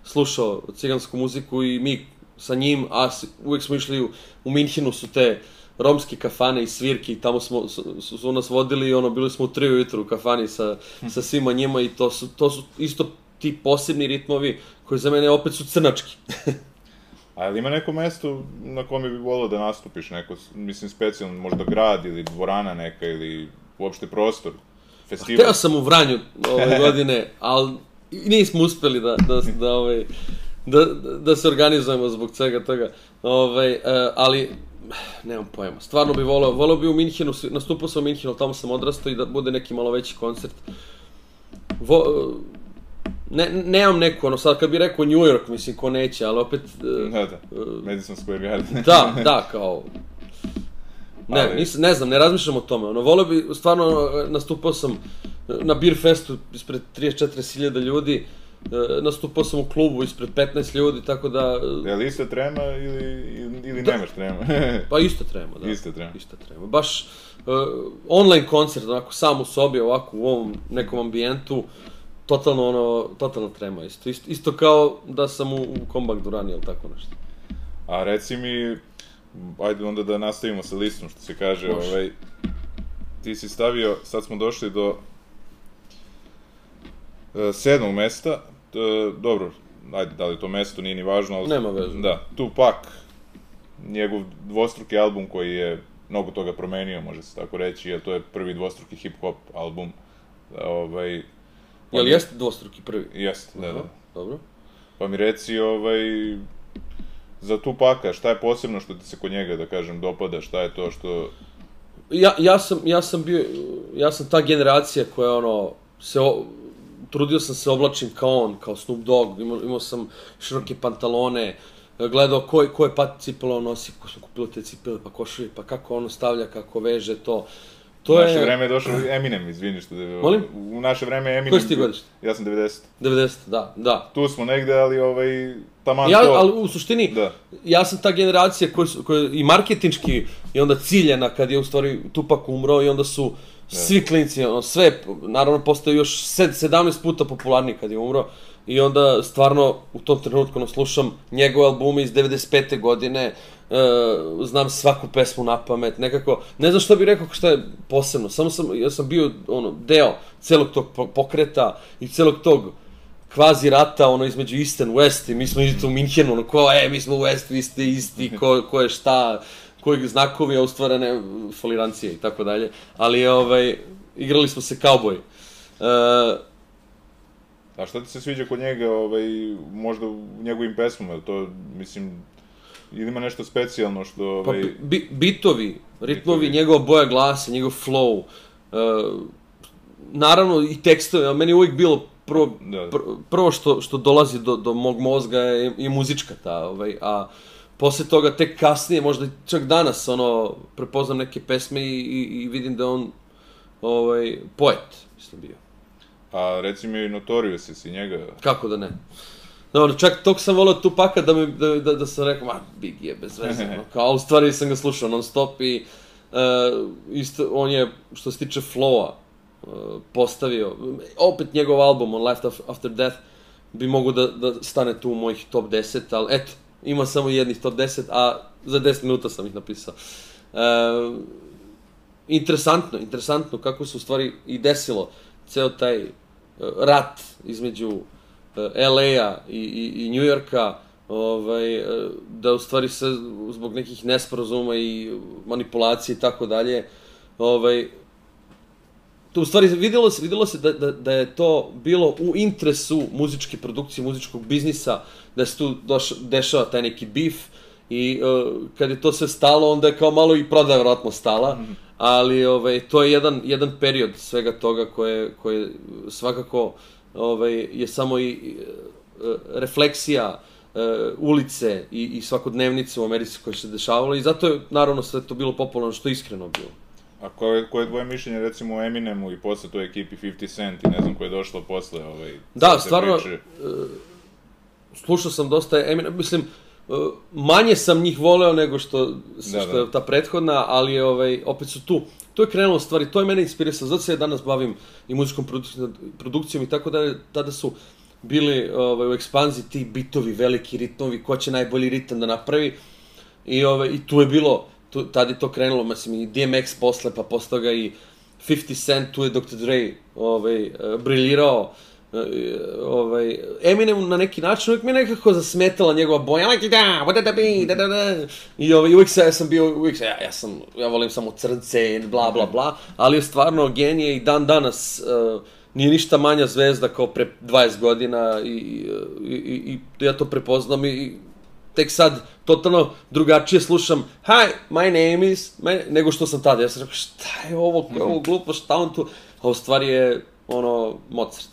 [SPEAKER 2] slušao cigansku muziku i mi sa njim a uvek smo išli u, u Minhenu su te romske kafane i svirke i tamo smo su, su, nas vodili i ono bili smo u 3 ujutru u kafani sa sa svima njima i to su to su isto ti posebni ritmovi koji za mene opet su crnački.
[SPEAKER 1] A ili ima neko mesto na kome bi volio da nastupiš, neko, mislim, specijalno, možda grad ili dvorana neka ili uopšte prostor, festival?
[SPEAKER 2] Hteo sam u Vranju ove godine, ali nismo uspeli da, da, da, ovaj, da, da se organizujemo zbog svega toga. Ovaj, e, ali, nemam pojma. Stvarno bi voleo, voleo bi u Minhenu, nastupao sam u Minhenu, tamo sam odrastao i da bude neki malo veći koncert. Vo, ne, nemam neku, ono, sad kad bi rekao New York, mislim, ko neće, ali opet... e,
[SPEAKER 1] Da, da, Madison Square Garden.
[SPEAKER 2] da, da, kao... Ne,
[SPEAKER 1] Ali-
[SPEAKER 2] nis, ne znam, ne razmišljam o tome. Ono, voleo bi, stvarno, nastupao sam na Beer Festu ispred 34.000 ljudi, e, nastupao sam u klubu ispred 15 ljudi, tako da... e,
[SPEAKER 1] Je li ista trema ili, ili,
[SPEAKER 2] Da.
[SPEAKER 1] nemaš trema?
[SPEAKER 2] Pa isto treba, da.
[SPEAKER 1] Isto treba.
[SPEAKER 2] Isto treba. Baš uh, online koncert, onako, sam u sobi, ovako, u ovom nekom ambijentu, totalno, ono, totalno trema. Isto, isto, isto kao da sam u, u Comeback Durani, ili tako nešto.
[SPEAKER 1] A reci mi, ajde onda da nastavimo sa listom, što se kaže,
[SPEAKER 2] Može.
[SPEAKER 1] ovaj, ti si stavio, sad smo došli do e, sedmog mesta, e, dobro, ajde, da li to mesto, nije ni važno, ali...
[SPEAKER 2] Nema veze.
[SPEAKER 1] Da, Tupac, njegov dvostruki album koji je mnogo toga promenio, može se tako reći, jer to je prvi dvostruki hip-hop album, ovaj... pa
[SPEAKER 2] Jel
[SPEAKER 1] mi-
[SPEAKER 2] jeste dvostruki prvi?
[SPEAKER 1] Jeste, da, da.
[SPEAKER 2] Dobro.
[SPEAKER 1] Pa mi reci, ovaj, za Tupaka, šta je posebno što ti se kod njega, da kažem, dopada, šta je to što...
[SPEAKER 2] Ja, ja, sam, ja sam bio, ja sam ta generacija koja ono, se, o, trudio sam se oblačim kao on, kao Snoop Dogg, imao, imao sam široke pantalone, gledao ko, je- koje pat cipele on nosi, ko sam kupilo te cipele, pa košulje, pa kako ono stavlja, kako veže to. To
[SPEAKER 1] u naše
[SPEAKER 2] je
[SPEAKER 1] vreme je došao Eminem, izvini što da...
[SPEAKER 2] Molim?
[SPEAKER 1] U naše vreme je Eminem...
[SPEAKER 2] Koji si ti godište?
[SPEAKER 1] Ja sam 90.
[SPEAKER 2] 90, da, da.
[SPEAKER 1] Tu smo negde, ali ovaj, taman
[SPEAKER 2] Ja,
[SPEAKER 1] to...
[SPEAKER 2] ali u suštini,
[SPEAKER 1] Da.
[SPEAKER 2] ja sam ta generacija koja, koja i marketinški i onda ciljena kad je u stvari Tupak umro i onda su svi klinci, ono, sve, naravno postao još sed, 17 puta popularniji kad je umro, i onda stvarno u tom trenutku ono, slušam njegove albume iz 95. godine, uh, znam svaku pesmu na pamet, nekako, ne znam što bih rekao šta je posebno, samo sam, ja sam bio ono, deo celog tog pokreta i celog tog kvazi rata ono između East and West i mi smo išli u Minhenu, ono ko, e, mi smo West, vi ste isti, ko, ko je šta, kojeg znakovi, a ustvarane folirancije i tako dalje, ali ovaj, igrali smo se kauboj. Uh,
[SPEAKER 1] A šta ti se sviđa kod njega, ovaj, možda u njegovim pesmama, to, mislim, ili ima nešto specijalno što... Ovaj...
[SPEAKER 2] Pa, bi, bitovi, ritmovi, bitovi. njegova boja glasa, njegov flow, uh, naravno i tekstove, a meni je uvijek bilo prvo, da. pr, prvo što, što dolazi do, do mog mozga je, je muzička ta, ovaj, a posle toga tek kasnije, možda čak danas, ono, prepoznam neke pesme i, i, i vidim da on, ovaj, poet, mislim bio.
[SPEAKER 1] A reci mi Notorious, jesi njega...
[SPEAKER 2] Kako da ne? Dobro, čak tog sam volio Tupaka da, mi, da, da, da sam rekao, ma, Big je bez veze, no. kao, u stvari sam ga slušao non stop i uh, isto, on je, što se tiče flowa, postavio, opet njegov album, on Life After Death, bi mogu da, da stane tu u mojih top 10, ali eto, ima samo jednih top 10, a za 10 minuta sam ih napisao. Uh, interesantno, interesantno kako se u stvari i desilo ceo taj rat između LA-a i, i, i Njujorka, ovaj, eh, da u stvari se zbog nekih nesporazuma i manipulacije i tako dalje, ovaj, to u stvari videlo se, videlo se da, da, da je to bilo u interesu muzičke produkcije, muzičkog biznisa, da se tu doš, dešava taj neki bif i uh, kad je to sve stalo, onda je kao malo i prodaja vratno stala, mm -hmm ali ovaj, to je jedan, jedan period svega toga koje, koje svakako ovaj, je samo i e, refleksija uh, ulice i, i svakodnevnice u Americi koje se dešavalo i zato je naravno sve to bilo popularno što je iskreno bilo.
[SPEAKER 1] A koje, koje je tvoje mišljenje recimo o Eminemu i posle toj ekipi 50 Cent i ne znam ko je došlo posle ovaj,
[SPEAKER 2] Da, stvarno, priče. uh, slušao sam dosta Eminem, mislim, manje sam njih voleo nego što, da, što je da. ta prethodna, ali ovaj, opet su tu. To je krenulo stvari, to je mene inspirisalo, zato se ja danas bavim i muzičkom produkcijom, produkcijom i tako da, tada su bili ovaj, u ekspanziji ti bitovi, veliki ritmovi, ko će najbolji ritam da napravi. I, ovaj, i tu je bilo, tu, tada je to krenulo, mislim, i DMX posle, pa posle toga i 50 Cent, tu je Dr. Dre ovaj, briljirao ovaj, Eminem na neki način uvijek mi nekako zasmetala njegova boja, like da, da da da da. I ovaj, uvijek se, ja sam bio, uvijek se, ja, ja sam, ja volim samo crnce, bla bla bla, ali je stvarno genije i dan danas uh, nije ništa manja zvezda kao pre 20 godina i, i, i, i ja to prepoznam i tek sad totalno drugačije slušam Hi, my name is, my, nego što sam tada. Ja sam rekao, šta je ovo, ovo glupo, šta on tu? A u stvari je, ono, Mozart.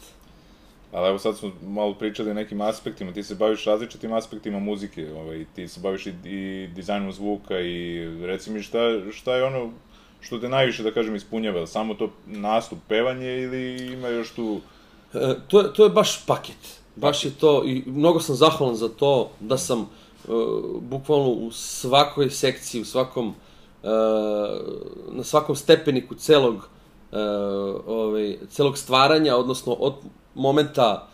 [SPEAKER 1] Ali evo sad smo malo pričali o nekim aspektima, ti se baviš različitim aspektima muzike, ovaj, ti se baviš i, i dizajnom zvuka i reci mi šta, šta je ono što te najviše, da kažem, ispunjava, samo to nastup, pevanje ili ima još tu...
[SPEAKER 2] E, to, je, to je baš paket, baš je to i mnogo sam zahvalan za to da sam bukvalno u svakoj sekciji, u svakom, uh, na svakom stepeniku celog uh, ovaj, celog stvaranja, odnosno od momenta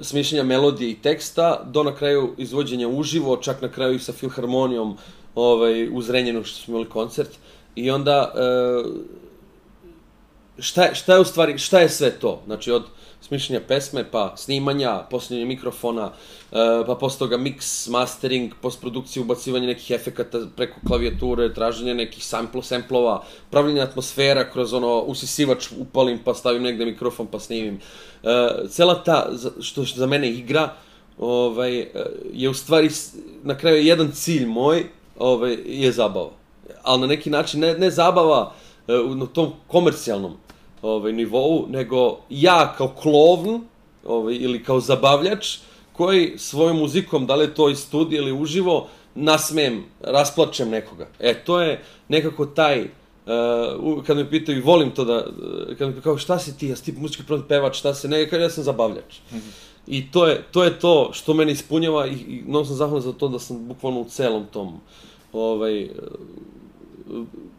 [SPEAKER 2] smišljanja melodije i teksta do na kraju izvođenja uživo, čak na kraju i sa filharmonijom ovaj, u Zrenjenu što smo imali koncert. I onda, e, šta, šta je u stvari, šta je sve to? Znači, od smišljanja pesme, pa snimanja, posljednje mikrofona, e, pa posle toga mix, mastering, postprodukcija, ubacivanje nekih efekata preko klavijature, traženje nekih samplo, samplova, pravljenje atmosfera kroz ono usisivač upalim pa stavim negde mikrofon pa snimim. E, cela ta, što, što za mene igra, ovaj, e, je u stvari na kraju jedan cilj moj, ovaj, je zabava. Ali na neki način ne, ne zabava na tom komercijalnom ovaj, nivou, nego ja kao klovn ovaj, ili kao zabavljač koji svojom muzikom, da li to iz studija ili uživo, nasmem, rasplačem nekoga. E, to je nekako taj, uh, kad me pitaju, volim to da, kad me kao šta si ti, ja si ti muzički pevač, šta se, ne, ja sam zabavljač. Mm -hmm. I to je, to je to što mene ispunjava i, i mnogo sam zahvalan za to da sam bukvalno u celom tom ovaj,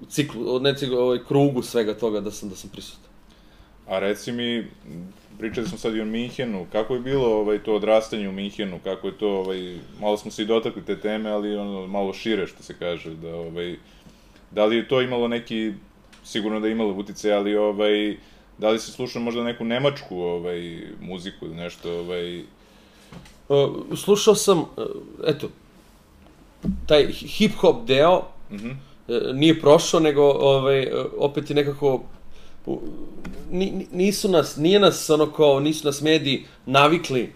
[SPEAKER 2] ciklu, ne ciklu, ovaj, krugu svega toga da sam, da sam prisutan.
[SPEAKER 1] A reci mi, pričali smo sad i o Minhenu, kako je bilo ovaj, to odrastanje u Minhenu, kako je to, ovaj, malo smo se i dotakli te teme, ali ono, malo šire, što se kaže, da, ovaj, da li je to imalo neki, sigurno da je imalo utice, ali, ovaj, da li si slušao možda neku nemačku, ovaj, muziku ili nešto, ovaj...
[SPEAKER 2] Uh, slušao sam, uh, eto, taj hip-hop deo, mm -hmm. uh, nije prošao, nego, ovaj, opet je nekako nisu nas, nije nas ono kao, nisu nas mediji navikli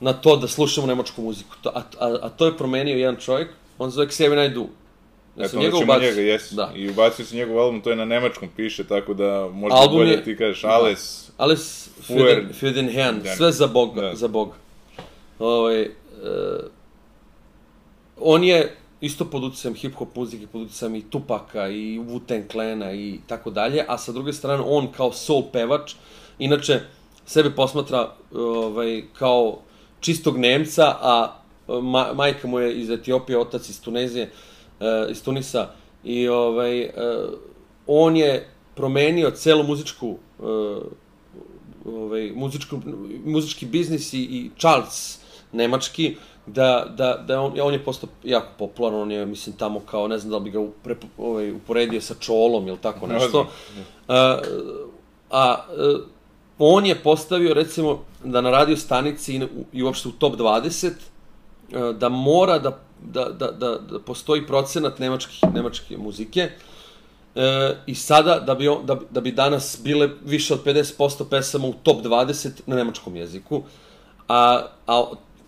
[SPEAKER 2] na to da slušamo nemačku muziku. A, a, a to je promenio jedan čovjek, on zove Xavier Naidoo.
[SPEAKER 1] Ja Eto, njega ubacio. njega, jes. Da. I ubacio se njegov album, to je na nemačkom piše, tako da možda album bolje je, ti kažeš da. Alles.
[SPEAKER 2] Da. Alles für, für den Herrn, sve za Boga, da. za Boga. Ovaj, uh, on je isto pod utjecajem hip-hop muzike, pod utjecajem i Tupaka i Wu-Tang Clana i tako dalje, a sa druge strane on kao soul pevač, inače sebe posmatra ovaj, kao čistog Nemca, a ma, majka mu je iz Etiopije, otac iz Tunezije, uh, iz Tunisa, i ovaj, uh, on je promenio celu muzičku uh, ovaj, muzičku, muzički biznis i, i Charles nemački da, da, da on, on je postao jako popularan, on je, mislim, tamo kao, ne znam da li bi ga upre, ovaj, uporedio sa Čolom ili tako nešto. A, a on je postavio, recimo, da na radio stanici i, i uopšte u top 20, da mora da, da, da, da, da postoji procenat nemačkih, nemačke muzike, E, I sada, da bi, on, da, da bi danas bile više od 50% pesama u top 20 na nemačkom jeziku, a, a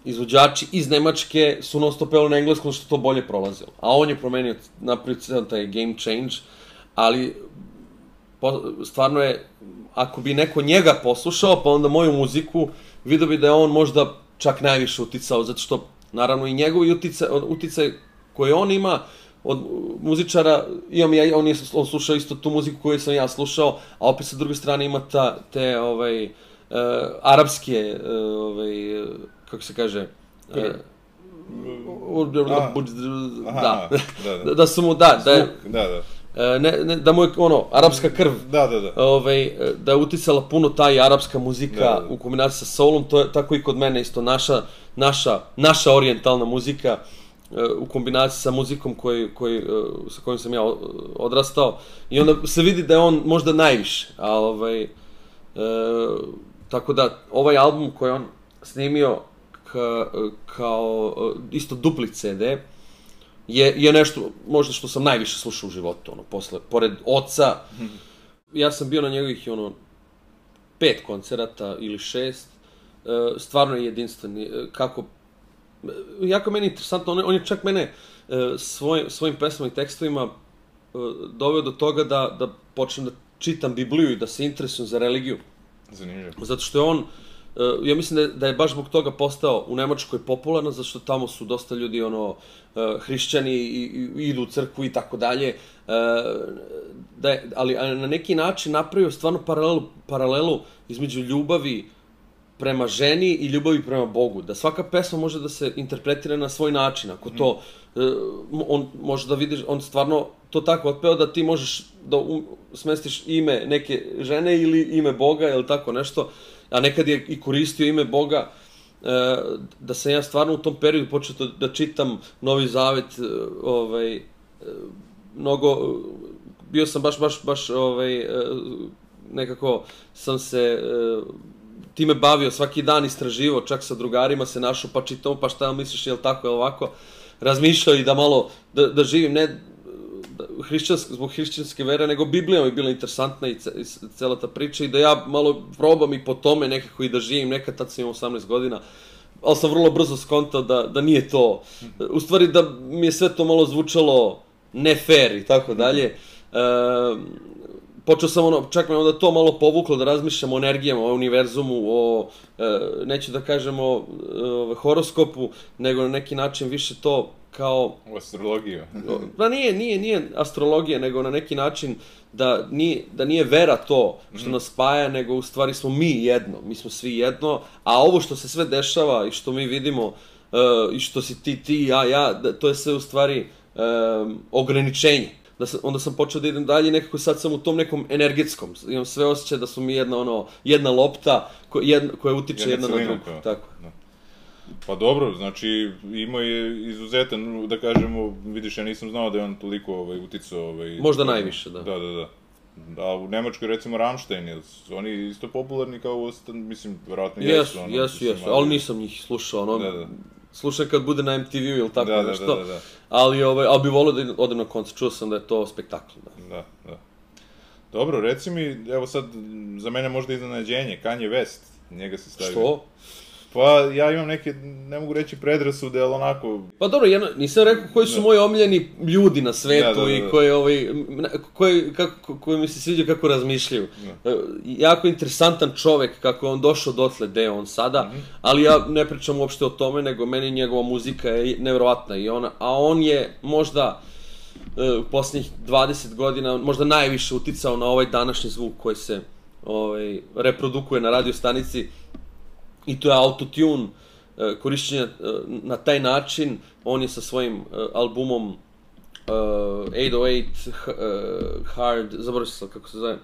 [SPEAKER 2] izvođači iz Nemačke su non stop na engleskom što to bolje prolazilo. A on je promenio, napravio taj game change, ali po, stvarno je, ako bi neko njega poslušao, pa onda moju muziku, vidio bi da je on možda čak najviše uticao, zato što, naravno, i njegovi uticaj, uticaj koje on ima, od muzičara, imam ja, on, je, on slušao isto tu muziku koju sam ja slušao, a opet sa druge strane ima ta, te, ovaj, uh, arapske, uh, ovaj, kako se kaže, uh, da, da, da, da su mu, da, da, da, da. Ne, ne, da mu je ono, arapska krv,
[SPEAKER 1] da, da, da.
[SPEAKER 2] Ovaj, da je uticala puno taj arapska muzika da, da, da. u kombinaciji sa soulom, to je tako i kod mene isto naša, naša, naša orijentalna muzika u kombinaciji sa muzikom koji, koji, sa kojim sam ja odrastao i onda se vidi da je on možda najviše, a ovaj, e, tako da ovaj album koji on snimio ka, kao isto dupli CD je, je nešto možda što sam najviše slušao u životu, ono, posle, pored oca, ja sam bio na njegovih, ono, pet koncerata ili šest, e, stvarno je jedinstven, e, kako, jako meni interesantno, on, on je čak mene e, svoj, svojim pesmama i tekstovima doveo do toga da, da počnem da čitam Bibliju i da se interesujem za religiju.
[SPEAKER 1] Zanimljivo.
[SPEAKER 2] Zato što je on, ja mislim da je, da je baš zbog toga postao u Nemačkoj popularno, zato što tamo su dosta ljudi ono hrišćani i, i idu u crkvu i tako dalje. Da je, ali na neki način napravio stvarno paralelu, paralelu između ljubavi prema ženi i ljubavi prema Bogu. Da svaka pesma može da se interpretira na svoj način. Ako to, on može da vidiš, on stvarno to tako otpeo da ti možeš da um, smestiš ime neke žene ili ime Boga ili tako nešto a nekad je i koristio ime Boga, e, da sam ja stvarno u tom periodu počeo da čitam Novi Zavet, e, ovaj, e, mnogo, bio sam baš, baš, baš, ovaj, nekako sam se time bavio svaki dan istraživo, čak sa drugarima se našao, pa čitao, pa šta misliš, je li tako, je li ovako, razmišljao i da malo, da, da živim, ne hrišćansk, zbog hrišćanske vere, nego Biblija mi bila interesantna i, i cela ta priča i da ja malo probam i po tome nekako i da živim, nekad tad sam imao 18 godina, ali sam vrlo brzo skontao da, da nije to, u stvari da mi je sve to malo zvučalo ne fair i tako dalje. E, počeo sam ono, čak me onda to malo povuklo da razmišljam o energijama, o univerzumu, o, e, neću da kažem o e, horoskopu, nego na neki način više to kao...
[SPEAKER 1] U astrologiju.
[SPEAKER 2] pa nije, nije, nije astrologija, nego na neki način da nije, da nije vera to što mm. nas spaja, nego u stvari smo mi jedno, mi smo svi jedno, a ovo što se sve dešava i što mi vidimo uh, i što si ti, ti, ja, ja, da, to je sve u stvari um, ograničenje. da sam, onda sam počeo da idem dalje i nekako sad sam u tom nekom energetskom. Imam sve osjećaje da su mi jedna, ono, jedna lopta ko, jedna, koja utiče
[SPEAKER 1] Jedna
[SPEAKER 2] jedna, na drugu. Tako.
[SPEAKER 1] Da. Pa dobro, znači imao je izuzetan, da kažemo, vidiš, ja nisam znao da je on toliko ovaj, uticao. Ovaj,
[SPEAKER 2] Možda najviše, da.
[SPEAKER 1] Da, da, da. A u Nemačkoj, recimo, Rammstein, oni isto popularni kao ostan, mislim, verovatno jesu.
[SPEAKER 2] Jesu,
[SPEAKER 1] ono,
[SPEAKER 2] jesu, jesu, ali nisam njih slušao, ono,
[SPEAKER 1] Da, da.
[SPEAKER 2] slušam kad bude na MTV-u ili tako
[SPEAKER 1] Da, da,
[SPEAKER 2] nešto,
[SPEAKER 1] da, da, da.
[SPEAKER 2] ali, ovaj, ali bi volio da odem na koncert, čuo sam da je to spektakl, da.
[SPEAKER 1] Da, da. Dobro, reci mi, evo sad, za mene možda iznenađenje, Kanye West, njega se stavio.
[SPEAKER 2] Što?
[SPEAKER 1] Pa ja imam neke, ne mogu reći predrasude, ali onako,
[SPEAKER 2] Pa dobro, jedno, nisam rekao koji su moji omiljeni ljudi na svetu
[SPEAKER 1] Da, da, da,
[SPEAKER 2] i
[SPEAKER 1] da.
[SPEAKER 2] koji, ovaj, koji, kako, koji mi se sviđa kako razmišljaju. E, Jako interesantan čovek, kako je on došao dotle gde je on sada,
[SPEAKER 1] Mhm.
[SPEAKER 2] ali ja ne pričam uopšte o tome, nego meni njegova muzika je nevjerovatna i ona, a on je možda e, u posljednjih 20 godina možda najviše uticao na ovaj današnji zvuk koji se ovaj, reprodukuje na radio stanici i to je autotune e, korišćenja e, na taj način. On je sa svojim e, albumom e, 808 h- e, Hard, zaboravio sam kako se zove.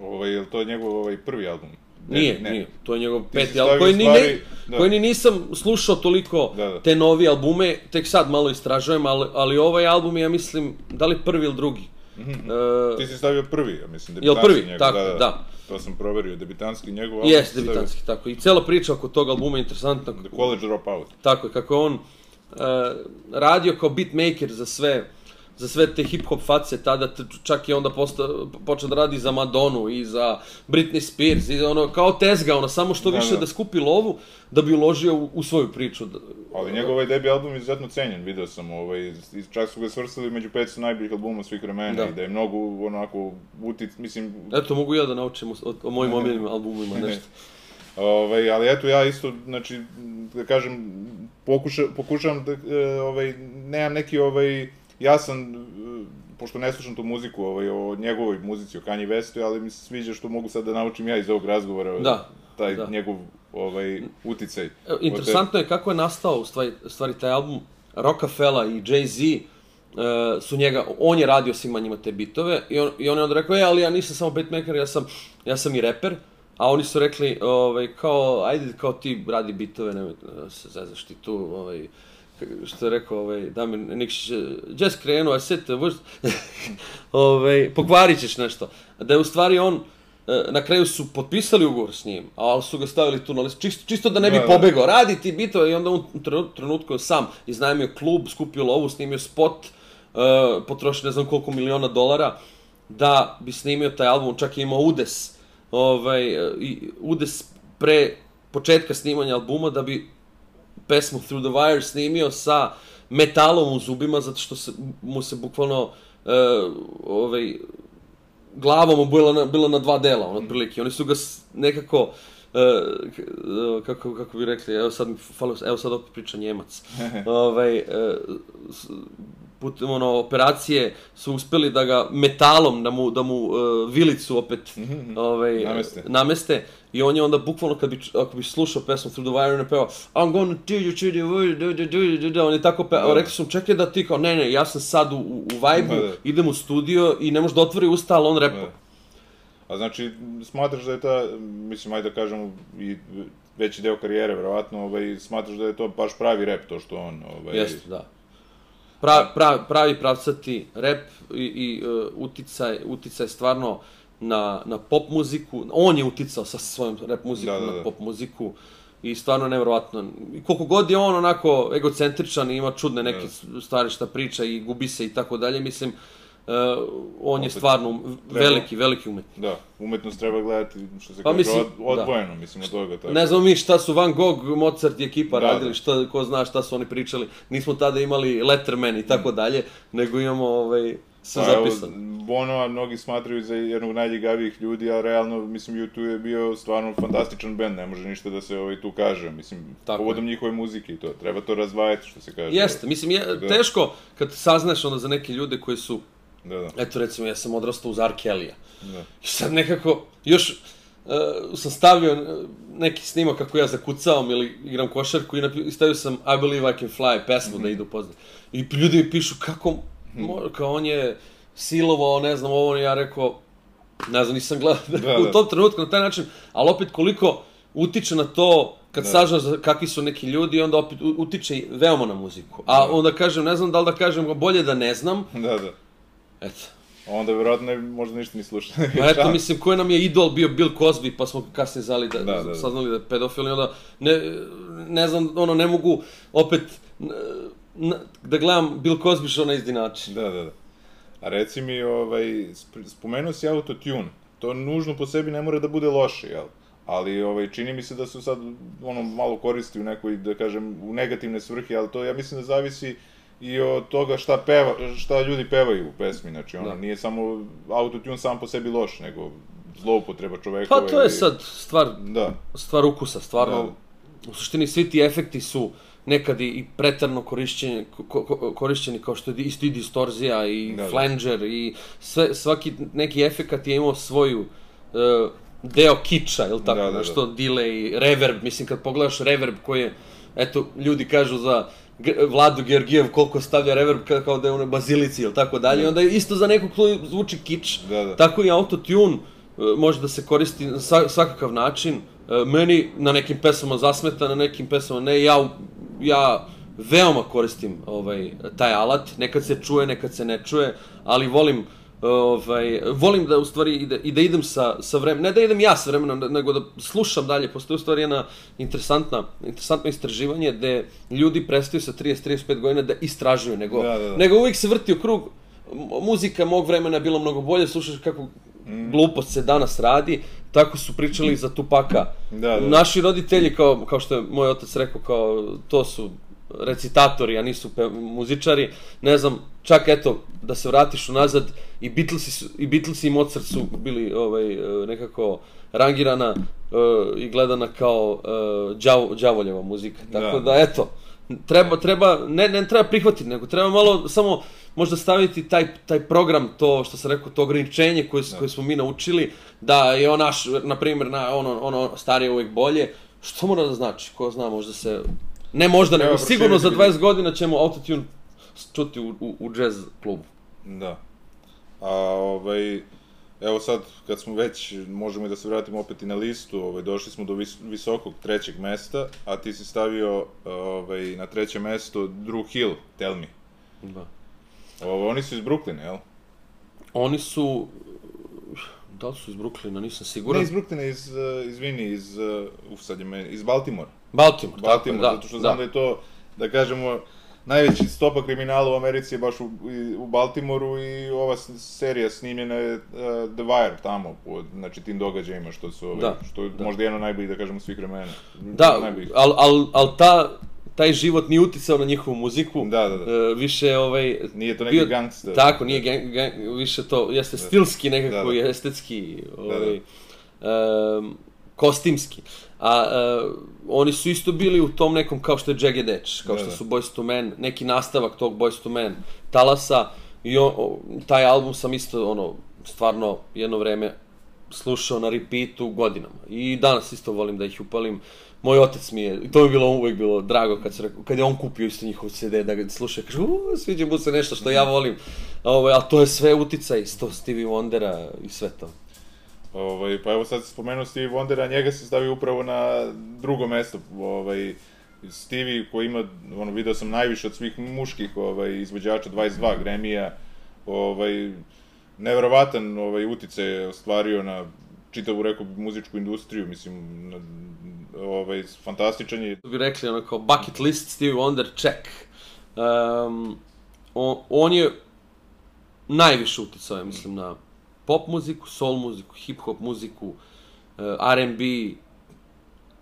[SPEAKER 1] ovaj, je li to njegov ovaj, prvi album? Ne,
[SPEAKER 2] Nije,
[SPEAKER 1] ne.
[SPEAKER 2] nije. To je njegov peti album, koji, ni,
[SPEAKER 1] stvari-
[SPEAKER 2] ne,
[SPEAKER 1] da.
[SPEAKER 2] koji ni nisam slušao toliko
[SPEAKER 1] Da, da.
[SPEAKER 2] te novi albume, tek sad malo istražujem, ali, ali ovaj album je, ja mislim, da li prvi ili drugi. E,
[SPEAKER 1] Ti si stavio prvi, ja mislim, debitanski
[SPEAKER 2] prvi?
[SPEAKER 1] njegov,
[SPEAKER 2] Tako,
[SPEAKER 1] da, da.
[SPEAKER 2] da.
[SPEAKER 1] To sam proverio, debitanski njegov album.
[SPEAKER 2] Jes,
[SPEAKER 1] si stavio
[SPEAKER 2] debitanski, tako. I cela priča oko tog albuma je interesantna.
[SPEAKER 1] The College Dropout.
[SPEAKER 2] Tako je, kako je on uh, radio kao beatmaker za sve za sve te hip-hop face tada, čak je onda posta, počeo da radi za Madonu i za Britney Spears i ono, kao tezga, ono, samo što
[SPEAKER 1] Da,
[SPEAKER 2] više
[SPEAKER 1] da.
[SPEAKER 2] da. skupi lovu da bi uložio u, u svoju priču. Da-
[SPEAKER 1] Ali njegov ovaj debi album je izuzetno cenjen, video sam, ovaj, i čak su ga svrstali među 500 najboljih albuma svih vremena
[SPEAKER 2] Da.
[SPEAKER 1] i da je mnogo onako utic, mislim,
[SPEAKER 2] Eto, mogu ja da naučim o, o mojim omiljenim albumima nešto.
[SPEAKER 1] Ovaj, ali eto ja isto, znači, da kažem, pokuša, pokušavam da, e, ovaj, nemam neki, ovaj, jasan, e, pošto ne slušam tu muziku, ovaj, o njegovoj muzici, o Kanye Westu, ali mi se sviđa što mogu sad da naučim ja iz ovog razgovora,
[SPEAKER 2] Da,
[SPEAKER 1] taj
[SPEAKER 2] da.
[SPEAKER 1] njegov, ovaj, uticaj.
[SPEAKER 2] Interesantno je kako je nastao u stvari, stvari taj album Rockafella i Jay-Z e, su njega, on je radio svima njima te bitove i on, i on je onda rekao, e, ali ja nisam samo beatmaker, ja sam, ja sam i reper, a oni su rekli, ovaj, kao, ajde, kao ti radi bitove, nemoj da se zezaš ti tu, ovaj, k- što je rekao ovaj, Damir Nikšić, just krenuo, a set, ovaj, pokvarit ćeš nešto. Da je u stvari on, e, na kraju su potpisali ugovor s njim, ali su ga stavili tu na listu, čisto, čisto da ne bi
[SPEAKER 1] Da, da.
[SPEAKER 2] pobegao, radi ti bitove i onda on u trenu- trenutku je sam iznajmio klub, skupio lovu, snimio spot, uh, potrošio ne znam koliko miliona dolara da bi snimio taj album, čak je imao udes, ovaj, udes pre početka snimanja albuma da bi pesmu Through the Wire snimio sa metalom u zubima zato što se, mu se bukvalno uh, ovaj, glava mu bila na, bila na dva dela, on otprilike. Oni su ga nekako e, e, kako, kako bi rekli, evo sad mi falo, evo sad opet priča Njemac. ovaj, e, putem ono, operacije su uspeli da ga metalom, da mu, da mu e, vilicu opet ovaj,
[SPEAKER 1] Mhm. Nameste.
[SPEAKER 2] nameste. I on je onda bukvalno, kad bi, ako bi slušao pesmu Through the Wire, on je pevao I'm gonna do you, do you, do you, do you, do you, on je tako pevao.
[SPEAKER 1] Da.
[SPEAKER 2] Rekao sam, čekaj da ti kao, ne, ne, ja sam sad u, u, vibe-u,
[SPEAKER 1] Da, da.
[SPEAKER 2] idem u studio i ne može da otvori usta, ali on repa.
[SPEAKER 1] Da. A znači, smatraš da je ta, mislim, ajde da kažemo, i veći deo karijere, verovatno, ovaj, smatraš da je to baš pravi rep, to što on, ovaj...
[SPEAKER 2] Jeste, da. Pra, pra, pravi pravcati rep i, i uh, uticaj, uticaj stvarno na, na pop muziku. On je uticao sa svojom rep muzikom
[SPEAKER 1] Da, da, da.
[SPEAKER 2] na pop muziku i stvarno je nevjerovatno. I koliko god je on onako egocentričan i ima čudne neke stvari šta priča i gubi se i tako dalje, mislim, uh, on je
[SPEAKER 1] Opet,
[SPEAKER 2] stvarno um-
[SPEAKER 1] treba-
[SPEAKER 2] veliki, veliki umetnik.
[SPEAKER 1] Da, umetnost treba gledati, što se
[SPEAKER 2] Pa
[SPEAKER 1] kaže,
[SPEAKER 2] mislim,
[SPEAKER 1] od, odvojeno, mislim, od toga. Tako.
[SPEAKER 2] Ne znamo mi šta su Van Gogh, Mozart i ekipa
[SPEAKER 1] Da,
[SPEAKER 2] radili,
[SPEAKER 1] da.
[SPEAKER 2] šta, ko zna šta su oni pričali. Nismo tada imali Letterman i tako dalje, nego imamo ovaj, sve
[SPEAKER 1] Pa, evo,
[SPEAKER 2] zapisano.
[SPEAKER 1] Bono, mnogi smatraju za jednog najljigavijih ljudi, a realno, mislim, U2 je bio stvarno fantastičan bend, ne može ništa da se ovaj, tu kaže, mislim,
[SPEAKER 2] Tako
[SPEAKER 1] povodom njihove muzike i to, treba to razdvajati, što se kaže.
[SPEAKER 2] Jeste, mislim, je,
[SPEAKER 1] Da.
[SPEAKER 2] teško kad saznaš onda za neke ljude koji su,
[SPEAKER 1] Da, da,
[SPEAKER 2] eto recimo, ja sam odrastao uz R. Kelly-a.
[SPEAKER 1] da.
[SPEAKER 2] I sad nekako, još uh, sam stavio neki snimak kako ja zakucavam ili igram košarku i, napi- stavio sam I Believe I Can Fly pesmu da idu poznat. I ljudi mi pišu kako, mo, kao on je silovao, ne znam, ovo, ja rekao, ne znam, nisam gledao
[SPEAKER 1] Da,
[SPEAKER 2] u
[SPEAKER 1] da.
[SPEAKER 2] tom trenutku na taj način, ali opet koliko utiče na to kad
[SPEAKER 1] Da.
[SPEAKER 2] za kakvi su neki ljudi, onda opet u- utiče veoma na muziku. A
[SPEAKER 1] Da.
[SPEAKER 2] onda kažem, ne znam da li da kažem, bolje da ne znam,
[SPEAKER 1] Da, da.
[SPEAKER 2] Eto.
[SPEAKER 1] Onda verovatno možda ništa ni slušao.
[SPEAKER 2] Pa eto, mislim, koji nam je idol bio Bill Cosby, pa smo kasnije zali da,
[SPEAKER 1] Da, da, da.
[SPEAKER 2] saznali da je pedofil i onda, ne, ne znam, ono, ne mogu opet n- n- da gledam Bill Cosby što na isti način.
[SPEAKER 1] Da, da, da. A reci mi, ovaj, sp- spomenuo si autotune. To nužno po sebi ne mora da bude loše, jel? Ali ovaj, čini mi se da su sad ono, malo koristi u nekoj, da kažem, u negativne svrhe, ali to ja mislim da zavisi i od toga šta, peva, šta ljudi pevaju u pesmi. Znači, ono,
[SPEAKER 2] Da.
[SPEAKER 1] nije samo autotune sam po sebi loš, nego zloupotreba čoveka.
[SPEAKER 2] Pa to je sad stvar,
[SPEAKER 1] Da,
[SPEAKER 2] stvar ukusa, stvarno. U suštini svi ti efekti su nekad i- pretarno korišćeni, ko, ko, korišćeni kao što je isto i distorzija i
[SPEAKER 1] Da, da.
[SPEAKER 2] flanger i sve, svaki neki efekat je imao svoju e, deo kiča, jel tako,
[SPEAKER 1] Da, da, da.
[SPEAKER 2] nešto delay, reverb, mislim kad pogledaš reverb koji je, eto, ljudi kažu za G Vladu Georgijev koliko stavlja reverb kao, da je u bazilici ili tako dalje,
[SPEAKER 1] Da.
[SPEAKER 2] onda isto za nekog koji zvuči kič,
[SPEAKER 1] Da, da.
[SPEAKER 2] tako i autotune e, može da se koristi na sva- svakakav način. E, Meni na nekim pesama zasmeta, na nekim pesama ne. Ja, ja veoma koristim ovaj, taj alat. Nekad se čuje, nekad se ne čuje, ali volim ovaj, volim da u stvari i da, i da idem sa, sa vremenom, ne da idem ja sa vremenom, ne- nego da slušam dalje, postoji u stvari jedna interesantna, interesantno istraživanje gde ljudi prestaju sa 30-35 godina da istražuju, nego,
[SPEAKER 1] Da, da, da.
[SPEAKER 2] nego uvijek se vrti u krug, muzika mog vremena je bila mnogo bolje, slušaš kako glupost se danas radi, tako su pričali za Tupaka.
[SPEAKER 1] Da, da.
[SPEAKER 2] Naši roditelji, kao, kao što je moj otac rekao, kao, to su recitatori, a nisu pe, muzičari, ne znam, čak eto, da se vratiš unazad, i Beatlesi, su, i Beatlesi i Mozart su bili ovaj, e, nekako rangirana e, i gledana kao e, đavo, đavoljeva muzika. Tako
[SPEAKER 1] Da.
[SPEAKER 2] da, eto, treba, treba, ne, ne treba prihvatiti, nego treba malo samo možda staviti taj, taj program, to što sam rekao, to ograničenje koje, koje smo mi naučili, da je on naš, na primjer, na, ono, ono starije uvijek bolje, što mora da znači, ko zna, možda se, ne možda, nego
[SPEAKER 1] Treba
[SPEAKER 2] sigurno za
[SPEAKER 1] proširiti.
[SPEAKER 2] 20 godina ćemo autotune čuti u, u, u jazz klubu.
[SPEAKER 1] Da. A ovaj, evo sad, kad smo već, možemo i da se vratimo opet i na listu, ovaj, došli smo do vis, visokog trećeg mesta, a ti si stavio ovaj, na treće mesto Drew Hill, Tell Me.
[SPEAKER 2] Da.
[SPEAKER 1] Ovo, oni su iz Brooklyna, jel?
[SPEAKER 2] Oni su, da li su iz Brooklyna, nisam siguran.
[SPEAKER 1] Ne iz Brooklyna, iz, uh, izvini, iz, uh, uf, sad je me, iz Baltimore.
[SPEAKER 2] Baltimore,
[SPEAKER 1] Baltimore,
[SPEAKER 2] tako je,
[SPEAKER 1] zato što znam da je to, da kažemo, najveći stopa kriminala u Americi je baš u, u Baltimoru i ova serija snimljena je uh, The Wire tamo, pod, znači tim događajima što su, ovaj,
[SPEAKER 2] Da,
[SPEAKER 1] što je
[SPEAKER 2] da.
[SPEAKER 1] možda jedno najboljih, da kažemo, svih vremena.
[SPEAKER 2] Da,
[SPEAKER 1] Najboljih.
[SPEAKER 2] ali al, al ta, taj život nije uticao na njihovu muziku.
[SPEAKER 1] Da, da, da.
[SPEAKER 2] E, više, ovaj...
[SPEAKER 1] Nije to neki gangster.
[SPEAKER 2] Tako, nije gang, gang, više to, jeste stilski nekako
[SPEAKER 1] Da, da.
[SPEAKER 2] estetski,
[SPEAKER 1] da.
[SPEAKER 2] ovaj, em, kostimski. A e, oni su isto bili u tom nekom kao što je Jagged Edge, kao
[SPEAKER 1] Da,
[SPEAKER 2] što
[SPEAKER 1] da.
[SPEAKER 2] su Boys to Men, neki nastavak tog Boys to Men talasa i o, o, taj album sam isto ono stvarno jedno vreme slušao na repeatu godinama. I danas isto volim da ih upalim. Moj otac mi je, to mi je bilo uvijek bilo drago kad, se kad je on kupio isto njihov CD da ga sluša, kaže, uuu, sviđa mu se nešto što ja volim. Ovo, a to je sve uticaj iz to Stevie Wondera i sve to.
[SPEAKER 1] Ovaj, pa evo sad si spomenuo Stevie Wondera, njega se stavio upravo na drugo mesto. Ovaj, Stevie koji ima, ono, video sam najviše od svih muških ovaj, izvođača, 22 Gremija, ovaj, neverovatan ovaj, uticaj je ostvario na čitavu, rekao muzičku industriju, mislim, na, ovaj, fantastičan je.
[SPEAKER 2] bi rekli ono kao bucket list Stevie Wonder check. Um, on, on je najviše uticao, mislim, na pop muziku, soul muziku, hip hop muziku, uh, R&B,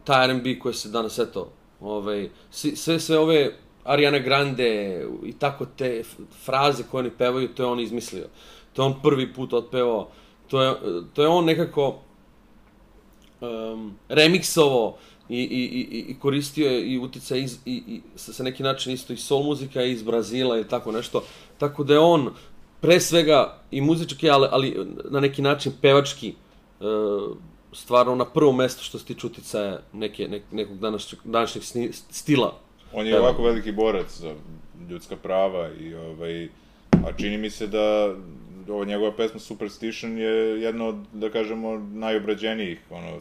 [SPEAKER 2] taj R&B koji se danas, eto, ovaj, sve, sve ove Ariana Grande i tako te fraze koje oni pevaju, to je on izmislio. To je on prvi put otpevao. To je, to je on nekako um, remiksovo i, i, i, i koristio je i uticaj iz, i, i sa neki način isto i soul muzika iz Brazila i tako nešto. Tako da je on pre svega i muzički, ali, ali na neki način pevački uh, stvarno na prvom mestu što se tiče uticaja neke, nek, nekog današnjeg, današnjeg sni, stila.
[SPEAKER 1] On je ovako veliki borac za ljudska prava i ovaj, a čini mi se da ova njegova pesma Superstition je jedna od, da kažemo, najobrađenijih, ono,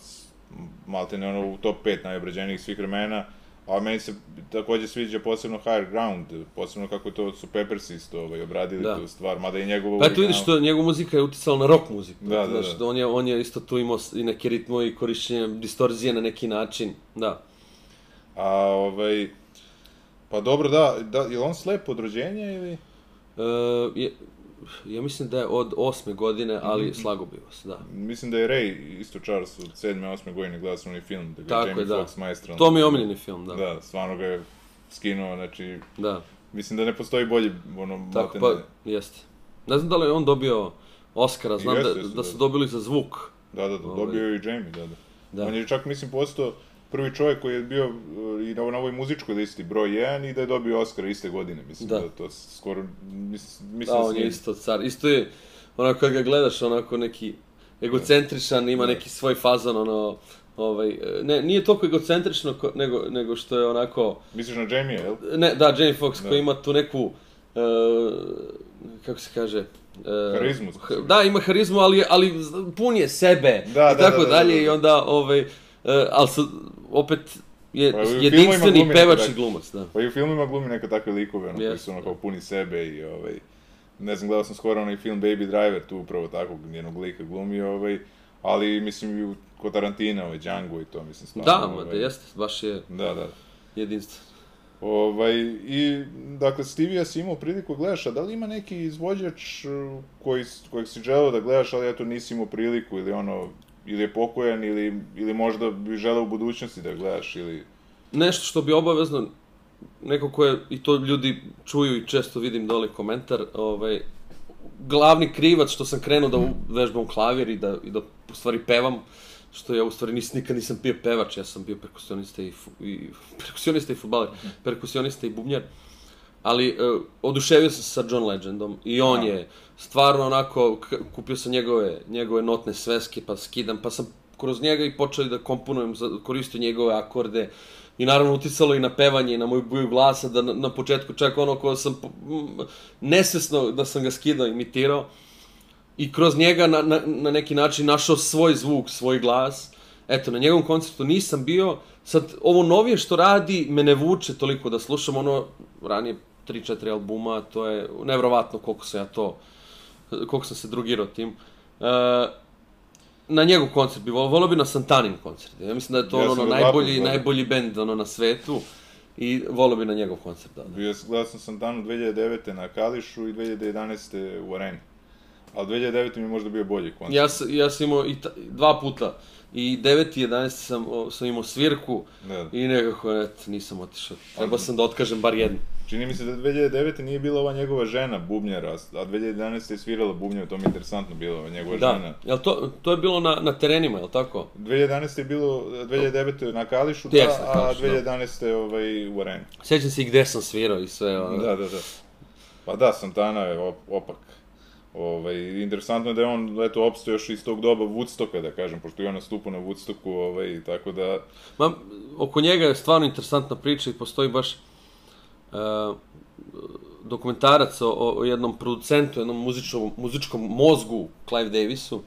[SPEAKER 1] malte ne ono u top 5 najobrađenijih svih vremena, a meni se takođe sviđa posebno Higher Ground, posebno kako to su Peppers isto ovaj, obradili
[SPEAKER 2] Da.
[SPEAKER 1] tu stvar, mada i njegovo...
[SPEAKER 2] Pa eto vidiš, što njegova muzika je uticala na rock muziku.
[SPEAKER 1] Da, da,
[SPEAKER 2] Znaš,
[SPEAKER 1] da.
[SPEAKER 2] On je, on je isto tu imao i neke ritmo i korišćenje distorzije na neki način. Da.
[SPEAKER 1] A, ovaj, pa dobro, da, da, je on slep od rođenja ili...
[SPEAKER 2] E, je, ja mislim da je od osme godine, ali
[SPEAKER 1] Mhm.
[SPEAKER 2] slago bi vas, da.
[SPEAKER 1] Mislim da je Ray isto Charles od 7. 8. godine gledao sam onaj film, da ga
[SPEAKER 2] Tako
[SPEAKER 1] je Jamie
[SPEAKER 2] da.
[SPEAKER 1] Foxx maestralno.
[SPEAKER 2] To mi je omiljeni film, da.
[SPEAKER 1] Da, stvarno ga je skinuo, znači,
[SPEAKER 2] Da.
[SPEAKER 1] mislim da ne postoji bolji, ono,
[SPEAKER 2] Tako,
[SPEAKER 1] maltene-
[SPEAKER 2] pa, jeste. Ne znam da li je on dobio Oscara, znam
[SPEAKER 1] Jeste,
[SPEAKER 2] da,
[SPEAKER 1] jeste,
[SPEAKER 2] da
[SPEAKER 1] da.
[SPEAKER 2] su dobili za zvuk.
[SPEAKER 1] Da, da, da,
[SPEAKER 2] Ovaj.
[SPEAKER 1] dobio je i Jamie, da, da.
[SPEAKER 2] Da.
[SPEAKER 1] On je čak, mislim, postao prvi čovjek koji je bio uh, i na, na ovoj muzičkoj listi broj 1 i da je dobio Oscar iste godine, mislim
[SPEAKER 2] Da.
[SPEAKER 1] da, to skoro, mislim,
[SPEAKER 2] Da,
[SPEAKER 1] mislim
[SPEAKER 2] on je isto car. Isto je, onako kad ga gledaš, onako neki egocentričan, ima
[SPEAKER 1] Da.
[SPEAKER 2] neki svoj fazon, ono, ovaj, e, ne, nije toliko egocentrično ko, nego, nego što je onako,
[SPEAKER 1] Misliš na Jamie, jel?
[SPEAKER 2] ne, da, Jamie Foxx
[SPEAKER 1] Da.
[SPEAKER 2] koji ima tu neku, e, kako se kaže, e,
[SPEAKER 1] Harizmu.
[SPEAKER 2] Da, ima harizmu, ali, ali pun je sebe
[SPEAKER 1] Da,
[SPEAKER 2] i
[SPEAKER 1] da,
[SPEAKER 2] tako
[SPEAKER 1] da, da,
[SPEAKER 2] dalje
[SPEAKER 1] da, da.
[SPEAKER 2] i onda, ovaj, e, ali sad, opet je
[SPEAKER 1] Pa
[SPEAKER 2] jedinstveni pevač i glumac, da.
[SPEAKER 1] Pa i u filmima glumi neke takve likove, ono, koji
[SPEAKER 2] Jeste,
[SPEAKER 1] su ono kao puni sebe i ovaj, ne znam, gledao sam skoro onaj film Baby Driver, tu upravo takvog njenog lika glumi, ovaj, ali mislim i kod Tarantina, ovaj, Django i to, mislim, stvarno.
[SPEAKER 2] Da, ma da
[SPEAKER 1] ovaj,
[SPEAKER 2] jeste, baš je
[SPEAKER 1] Da, da.
[SPEAKER 2] jedinstven.
[SPEAKER 1] Ovaj, I, dakle, Stevija si imao priliku da gledaš, a da li ima neki izvođač uh, koji, kojeg si želeo da gledaš, ali eto nisi imao priliku, ili ono, ili je pokojan, ili, ili možda bi želeo u budućnosti da gledaš, ili...
[SPEAKER 2] nešto što bi obavezno neko ko je, i to ljudi čuju i često vidim dole komentar, ovaj, glavni krivac što sam krenuo da vežbam klavir i da, i da u stvari pevam, što ja u stvari nis, nikad nisam bio pevač, ja sam bio perkusionista i, fu, i perkusionista i futbaler, perkusionista i bubnjar. Ali uh, oduševio sam se sa John Legendom i on
[SPEAKER 1] Da.
[SPEAKER 2] je stvarno onako, kupio sam njegove, njegove notne sveske pa skidam, pa sam kroz njega i počeo i da komponujem, koristio njegove akorde i naravno uticalo i na pevanje i na moju boju glasa, da na, na početku čak ono ko sam m, nesvesno da sam ga skidao, imitirao i kroz njega na, na, na neki način našao svoj zvuk, svoj glas. Eto, na njegovom koncertu nisam bio, sad ovo novije što radi me ne vuče toliko da slušam ono ranije 3-4 albuma, to je nevrovatno koliko sam ja to, koliko sam se drugirao tim. E, na njegov koncert bi volio, volio bi na Santanin koncert. Ja mislim da je to
[SPEAKER 1] Ja
[SPEAKER 2] ono, ono najbolji,
[SPEAKER 1] puta gledao.
[SPEAKER 2] najbolji bend ono, na svetu i volio bi na njegov koncert, da. da.
[SPEAKER 1] Bio sam, gledao sam Santanu 2009. na Kališu i 2011. u Areni. Ali 2009. mi je možda bio bolji koncert.
[SPEAKER 2] Ja, ja sam imao i ta, dva puta. I 9. i 11. sam, sam imao svirku
[SPEAKER 1] Da.
[SPEAKER 2] i nekako, et, nisam otišao. Trebao sam da otkažem bar jednu.
[SPEAKER 1] Čini mi se da 2009. nije bila ova njegova žena bubnjara, a 2011. je svirala bubnjeve, to mi je interesantno bilo, ova njegova žena.
[SPEAKER 2] Da, jel to, to je bilo na, na terenima, jel tako?
[SPEAKER 1] 2011. je bilo, 2009. na Kališu, da,
[SPEAKER 2] na
[SPEAKER 1] a
[SPEAKER 2] Kališu, da.
[SPEAKER 1] 2011. ovaj, u Areni.
[SPEAKER 2] Sjećam se i gde sam svirao i sve. Ono.
[SPEAKER 1] Da, da, da. Pa da, Santana je op opak. Ovaj, interesantno je da je on, eto, opstao još iz tog doba Woodstocka, da kažem, pošto je on nastupao na Woodstocku, ovaj, tako da,
[SPEAKER 2] Ma, oko njega je stvarno interesantna priča i postoji baš uh, dokumentarac o, o jednom producentu, jednom muzičnom, muzičkom mozgu Clive Davisu, uh,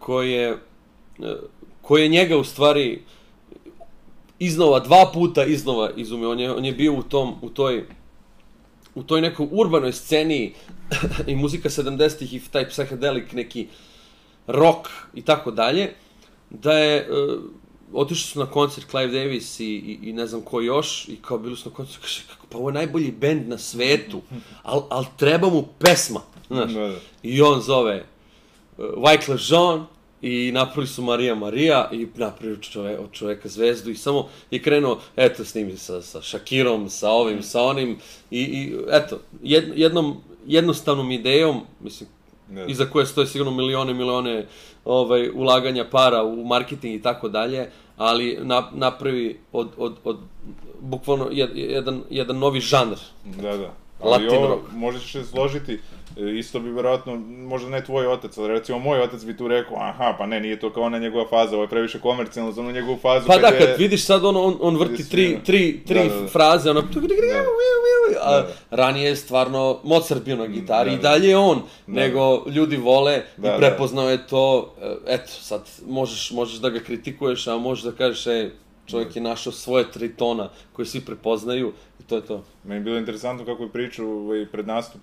[SPEAKER 2] koji je, uh, koji je njega u stvari iznova, dva puta iznova izumio. On je, on je bio u tom, u toj, u toj nekoj urbanoj sceni i muzika 70-ih i taj psychedelic neki rock i tako dalje, da je, uh, otišli su na koncert Clive Davis i, i, i ne znam ko još, i kao bili su na koncertu, kaže, kako, pa ovo je najbolji bend na svetu, al, al treba mu pesma, znaš.
[SPEAKER 1] da, da.
[SPEAKER 2] I on zove uh, Wyclef Jean i napravili su Marija Marija i napravili čove, od čoveka zvezdu i samo je krenuo, eto, snimi sa, sa Shakirom, sa ovim, sa onim i, i eto, jed, jednom, jednostavnom idejom, mislim,
[SPEAKER 1] da.
[SPEAKER 2] iza koje stoje sigurno milione milione ovaj, ulaganja para u marketing i tako dalje, ali na, napravi od, od, od bukvalno jed, jedan, jedan novi žanr.
[SPEAKER 1] Da, da. Ali
[SPEAKER 2] Latin
[SPEAKER 1] ovo, možda ćeš se složiti, e, isto bi verovatno, možda ne tvoj otac, ali recimo moj otac bi tu rekao, aha, pa ne, nije to kao ona njegova faza, ovo je previše komercijalno za onu njegovu fazu.
[SPEAKER 2] Pa da,
[SPEAKER 1] je-
[SPEAKER 2] kad vidiš sad ono, on, on vrti tri,
[SPEAKER 1] svira.
[SPEAKER 2] tri, tri
[SPEAKER 1] Da, da, da.
[SPEAKER 2] fraze, ono, a
[SPEAKER 1] Da, da.
[SPEAKER 2] ranije je stvarno Mozart bio na gitari
[SPEAKER 1] Da,
[SPEAKER 2] i
[SPEAKER 1] da.
[SPEAKER 2] dalje je on,
[SPEAKER 1] Da,
[SPEAKER 2] nego ljudi vole
[SPEAKER 1] Da,
[SPEAKER 2] i
[SPEAKER 1] da.
[SPEAKER 2] prepoznao je to, e, eto, sad možeš, možeš da ga kritikuješ, a možeš da kažeš, ej, čovjek je našao svoje tri tona koje svi prepoznaju i to je to.
[SPEAKER 1] Meni je bilo interesantno kako je pričao ovaj, pred nastup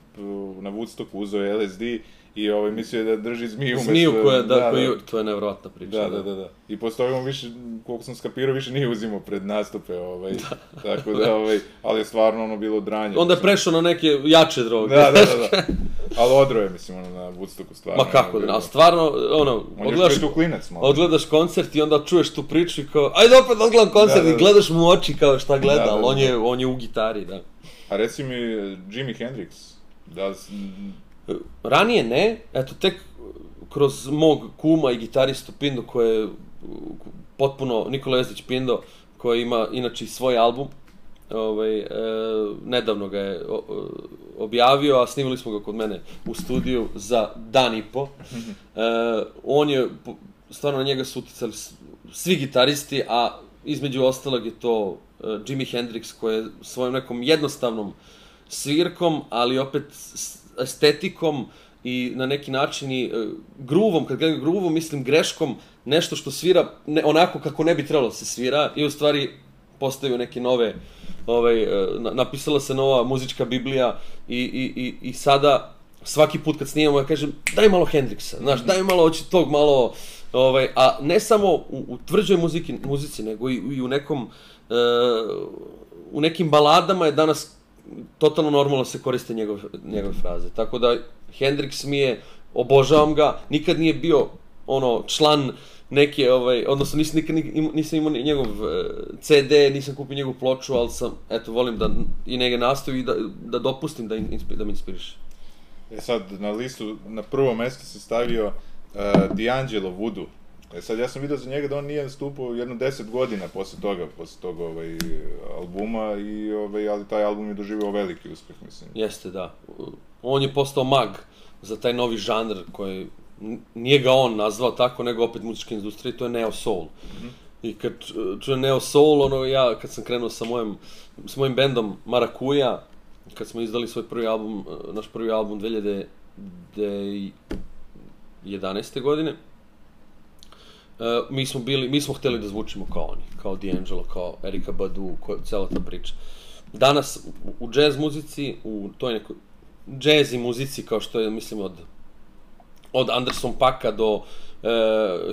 [SPEAKER 1] na Woodstocku, uzeo LSD i ovaj, mislio da drži zmiju. umesto-
[SPEAKER 2] Zmiju koja, da, koju, to je nevjerojatna priča.
[SPEAKER 1] Da, da, da, da. I posle toga više, koliko sam skapirao, više nije uzimao pred nastupe, ovaj, tako da, ovaj, ali je stvarno ono bilo dranje.
[SPEAKER 2] Onda je prešao na neke jače droge.
[SPEAKER 1] Da, da, da, da. Ali odro je, mislim, ono, na Woodstocku stvarno.
[SPEAKER 2] Ma kako, da, ali stvarno, ono,
[SPEAKER 1] On
[SPEAKER 2] odgledaš,
[SPEAKER 1] tu klinac malo.
[SPEAKER 2] odgledaš koncert i onda čuješ tu priču i kao, ajde opet da odgledam koncert
[SPEAKER 1] Da, da, da.
[SPEAKER 2] i gledaš mu oči kao šta gleda,
[SPEAKER 1] Da, da,
[SPEAKER 2] ali on
[SPEAKER 1] da.
[SPEAKER 2] je, on je u gitari, da.
[SPEAKER 1] A reci mi, Jimi Hendrix, da
[SPEAKER 2] Ranije ne, eto tek kroz mog kuma i gitaristu Pindo koji je potpuno, Nikola Jezdić Pindo, koji ima inače svoj album, ovaj, e, nedavno ga je o- o- objavio, a snimili smo ga kod mene u studiju za dan i po. E, on je, stvarno na njega su uticali svi gitaristi, a između ostalog je to e, Jimi Hendrix koji je svojom nekom jednostavnom svirkom, ali opet s estetikom i na neki način i e, gruvom, kad gledam gruvom, mislim greškom, nešto što svira ne, onako kako ne bi trebalo da se svira i u stvari postaju neke nove, ovaj, e, na- napisala se nova muzička biblija i, i, i, i sada svaki put kad snimamo ja kažem daj malo Hendrixa, znaš, daj malo hoće tog malo, ovaj, a ne samo u, u tvrđoj muziki, muzici, nego i, i u nekom, e, u nekim baladama je danas totalno normalno se koriste njegove, njegove fraze. Tako da Hendrix mi je, obožavam ga, nikad nije bio ono član neke, ovaj, odnosno nisam nikad nisam imao njegov e, CD, nisam kupio njegovu ploču, ali sam, eto, volim da i njega nastavi i da, da dopustim da, in- inspi, da me inspiriše.
[SPEAKER 1] E sad, na listu, na prvo mesto se stavio uh, D'Angelo Voodoo. E sad, ja sam vidio za njega da on nije nastupao jedno deset godina posle toga, posle tog ovaj, albuma, i, ovaj, ali taj album je doživio veliki uspeh, mislim.
[SPEAKER 2] Jeste, da. On je postao mag za taj novi žanr koji nije ga on nazvao tako, nego opet muzička industrija to je neo soul. I kad čujem neo soul, ono ja kad sam krenuo sa mojim, s mojim bendom Marakuja, kad smo izdali svoj prvi album, naš prvi album 2011. godine, Uh, mi smo bili, mi smo hteli da zvučimo kao oni, kao D'Angelo, kao Erika Badu, ko, cela ta priča. Danas u, u jazz muzici, u toj nekoj jazz i muzici kao što je, mislim, od od Anderson Paka do uh,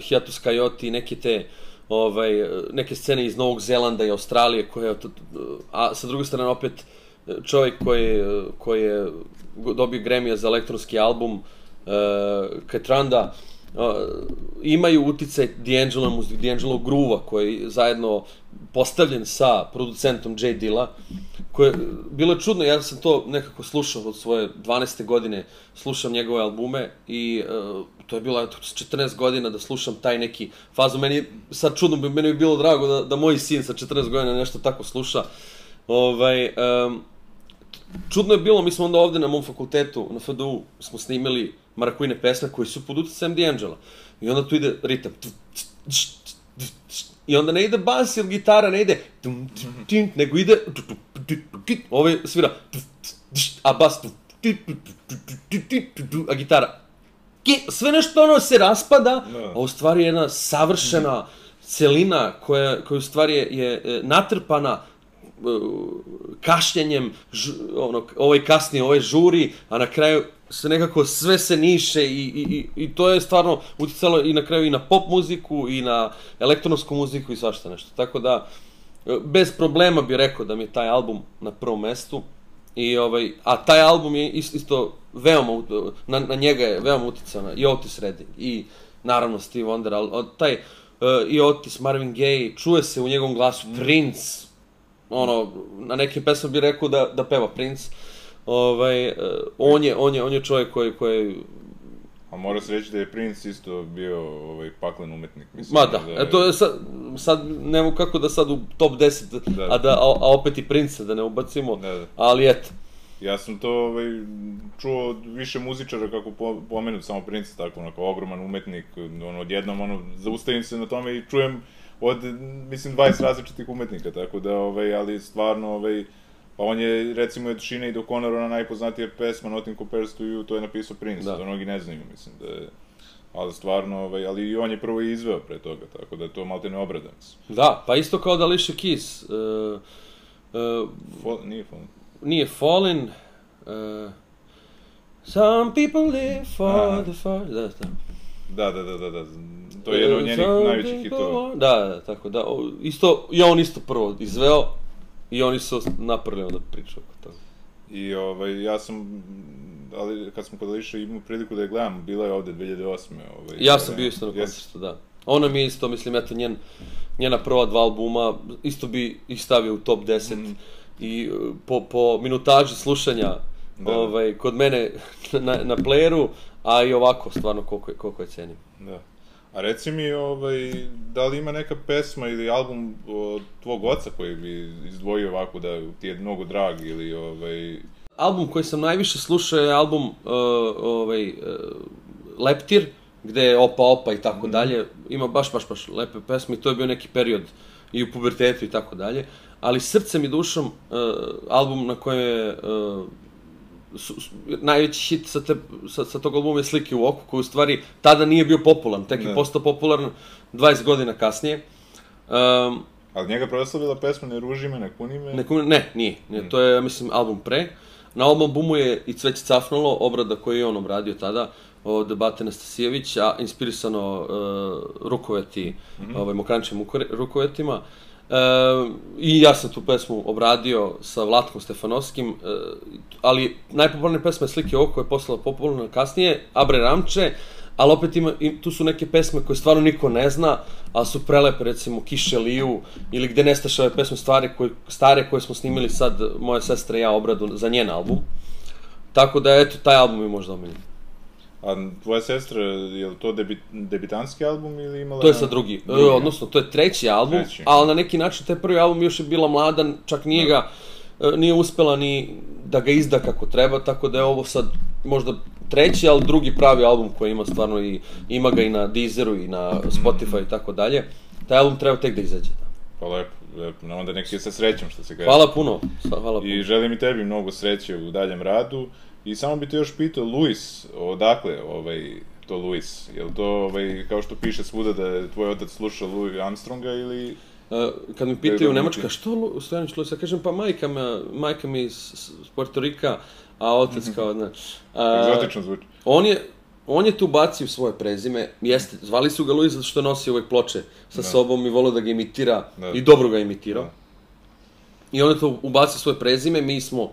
[SPEAKER 2] Hiatus Coyote i neke te ovaj, neke scene iz Novog Zelanda i Australije koje, a sa druge strane opet čovjek koji, koji je dobio Grammy za elektronski album uh, Katranda uh, imaju uticaj D'Angelo muzik, D'Angelo Groova koji je zajedno postavljen sa producentom J. Dilla koje, bilo je čudno, ja sam to nekako slušao od svoje 12. godine, slušam njegove albume i uh, to je bilo eto, 14 godina da slušam taj neki fazu. Meni sad čudno, meni bi bilo drago da, da moj sin sa 14 godina nešto tako sluša. Ovaj, um, čudno je bilo, mi smo onda ovde na mom fakultetu, na FDU, smo snimili marakujne pesme koji su pod utjecajem D'Angela. I onda tu ide ritam. I onda ne ide bas ili gitara, ne ide nego ide ovaj svira a bas a gitara sve nešto ono se raspada,
[SPEAKER 1] Da.
[SPEAKER 2] a u stvari je jedna savršena celina koja, koja u stvari je, je e, natrpana e, kašljanjem, ž, ono, ovaj kasnije, ovaj žuri, a na kraju se nekako sve se niše i, i, i, to je stvarno uticalo i na kraju i na pop muziku i na elektronsku muziku i svašta nešto. Tako da, bez problema bih rekao da mi je taj album na prvom mestu. I ovaj, a taj album je isto, veoma, na, na njega je veoma uticana i Otis Redding i naravno Steve Wonder, ali taj uh, i Otis, Marvin Gaye, čuje se u njegovom glasu Prince, ono, na nekim pesmama bih rekao da, da peva Prince, ovaj, uh, on, je, on, je, on je čovjek koji, koji
[SPEAKER 1] A mora se reći da je Prince isto bio ovaj, paklen umetnik, mislim.
[SPEAKER 2] Ma da, eto je sad, sad ne mogu kako da sad u top 10,
[SPEAKER 1] Da.
[SPEAKER 2] a, da, a, a opet i Prince da ne ubacimo,
[SPEAKER 1] Da, da.
[SPEAKER 2] ali eto.
[SPEAKER 1] Ja sam to ovaj, čuo od više muzičara kako po, pomenut samo Prince, tako onako ogroman umetnik, ono, odjednom ono, zaustavim se na tome i čujem od, mislim, 20 različitih umetnika, tako da, ovaj, ali stvarno, ovaj, pa on je, recimo, od Shine i do Conora najpoznatija pesma Nothing Compares to You, to je napisao Prince, da, da mnogi ne znaju, mislim, da je, ali stvarno, ovaj, ali i on je prvo izveo pre toga, tako da je to malte ne obrada, mislim.
[SPEAKER 2] Da, pa isto kao da Alicia Keys, uh,
[SPEAKER 1] uh, Fall, nije Fallen.
[SPEAKER 2] nije Fallen, uh, Some people live for
[SPEAKER 1] Aha.
[SPEAKER 2] the fire, da, da.
[SPEAKER 1] Da, da, da, da, da, to je jedno od njenih najvećih hitova.
[SPEAKER 2] Da, da, tako da, o, isto, i on isto prvo izveo, i oni su napravili onda priču oko toga.
[SPEAKER 1] I ovaj, ja sam, ali kad smo kod Ališa imao priliku da je gledam, bila je ovde 2008. Ovaj,
[SPEAKER 2] Ja sam bio isto na koncertu, da. Ona mi je isto, mislim, eto, njen, njena prva dva albuma, isto bi ih stavio u top 10
[SPEAKER 1] Mhm.
[SPEAKER 2] i uh, po, po minutaži slušanja
[SPEAKER 1] Da.
[SPEAKER 2] ovaj, kod mene na, na playeru, a i ovako, stvarno, koliko je, koliko je cenim.
[SPEAKER 1] Da. A reci mi, ovaj, da li ima neka pesma ili album od tvog oca koji bi izdvojio ovako da ti je mnogo drag ili ovaj...
[SPEAKER 2] Album koji sam najviše slušao je album uh, ovaj, uh, Leptir, gde je Opa Opa i tako dalje. Ima baš, baš, baš lepe pesme i to je bio neki period i u pubertetu i tako dalje. Ali srcem i dušom uh, album na kojem je uh, su, su, najveći hit sa, te, sa, sa tog albuma je Slike u oku, koji u stvari tada nije bio popularan, tek je
[SPEAKER 1] Ne.
[SPEAKER 2] postao popularan 20 godina kasnije. Um,
[SPEAKER 1] Ali njega proslavila pesma Ne ruži me, ne kuni me.
[SPEAKER 2] Neku, ne, nije. Ne, to je, ja mislim, album pre. Na ovom albumu je i Cveć cafnulo, obrada koju je on obradio tada, od Bate Nastasijevića, inspirisano uh, rukoveti, ovaj, mokrančim rukovetima. E, I ja sam tu pesmu obradio sa Vlatkom Stefanovskim, e, ali najpopularnija pesma je Slike oko, je postala popularna kasnije, Abre Ramče, ali opet ima, tu su neke pesme koje stvarno niko ne zna, ali su prelepe, recimo Kiše liju, ili Gde nestaše ove pesme stvari koje, stare koje smo snimili sad, moja sestra i ja obradu za njen album. Tako da, eto, taj album je možda omiljen.
[SPEAKER 1] A tvoja sestra, je li to debi, debitanski album ili imala...
[SPEAKER 2] To je sad drugi,
[SPEAKER 1] drugi.
[SPEAKER 2] E, odnosno, to je treći album,
[SPEAKER 1] Treći.
[SPEAKER 2] ali na neki način taj prvi album još je bila mlada, čak nije ga, e, nije uspela ni da ga izda kako treba, tako da je ovo sad možda treći, ali drugi pravi album koji ima stvarno i, ima ga i na Deezeru i na Spotify i tako dalje. Taj album treba tek da izađe. Da.
[SPEAKER 1] Pa lepo, lepo. No, onda neki sa srećom, što se kaže.
[SPEAKER 2] Hvala puno, hvala puno.
[SPEAKER 1] I želim i tebi mnogo sreće u daljem radu. I samo bi te još pitao, Luis, odakle ovaj, to Luis? Je li to, ovaj, kao što piše svuda da je tvoj otac slušao Louis Armstronga ili...
[SPEAKER 2] Kad mi
[SPEAKER 1] Da
[SPEAKER 2] pitaju u Nemačka, što Lu- Stojanić Luis, ja kažem, pa majka, me, majka mi iz, Puerto Rika, a otac kao, ne. A,
[SPEAKER 1] Egzotično zvuči.
[SPEAKER 2] On je, on je tu bacio svoje prezime, jeste, zvali su ga Luis zato što nosi uvek ploče sa sobom i volio da ga imitira
[SPEAKER 1] Da.
[SPEAKER 2] i dobro ga imitirao.
[SPEAKER 1] Da.
[SPEAKER 2] I on je to ubacio svoje prezime, mi smo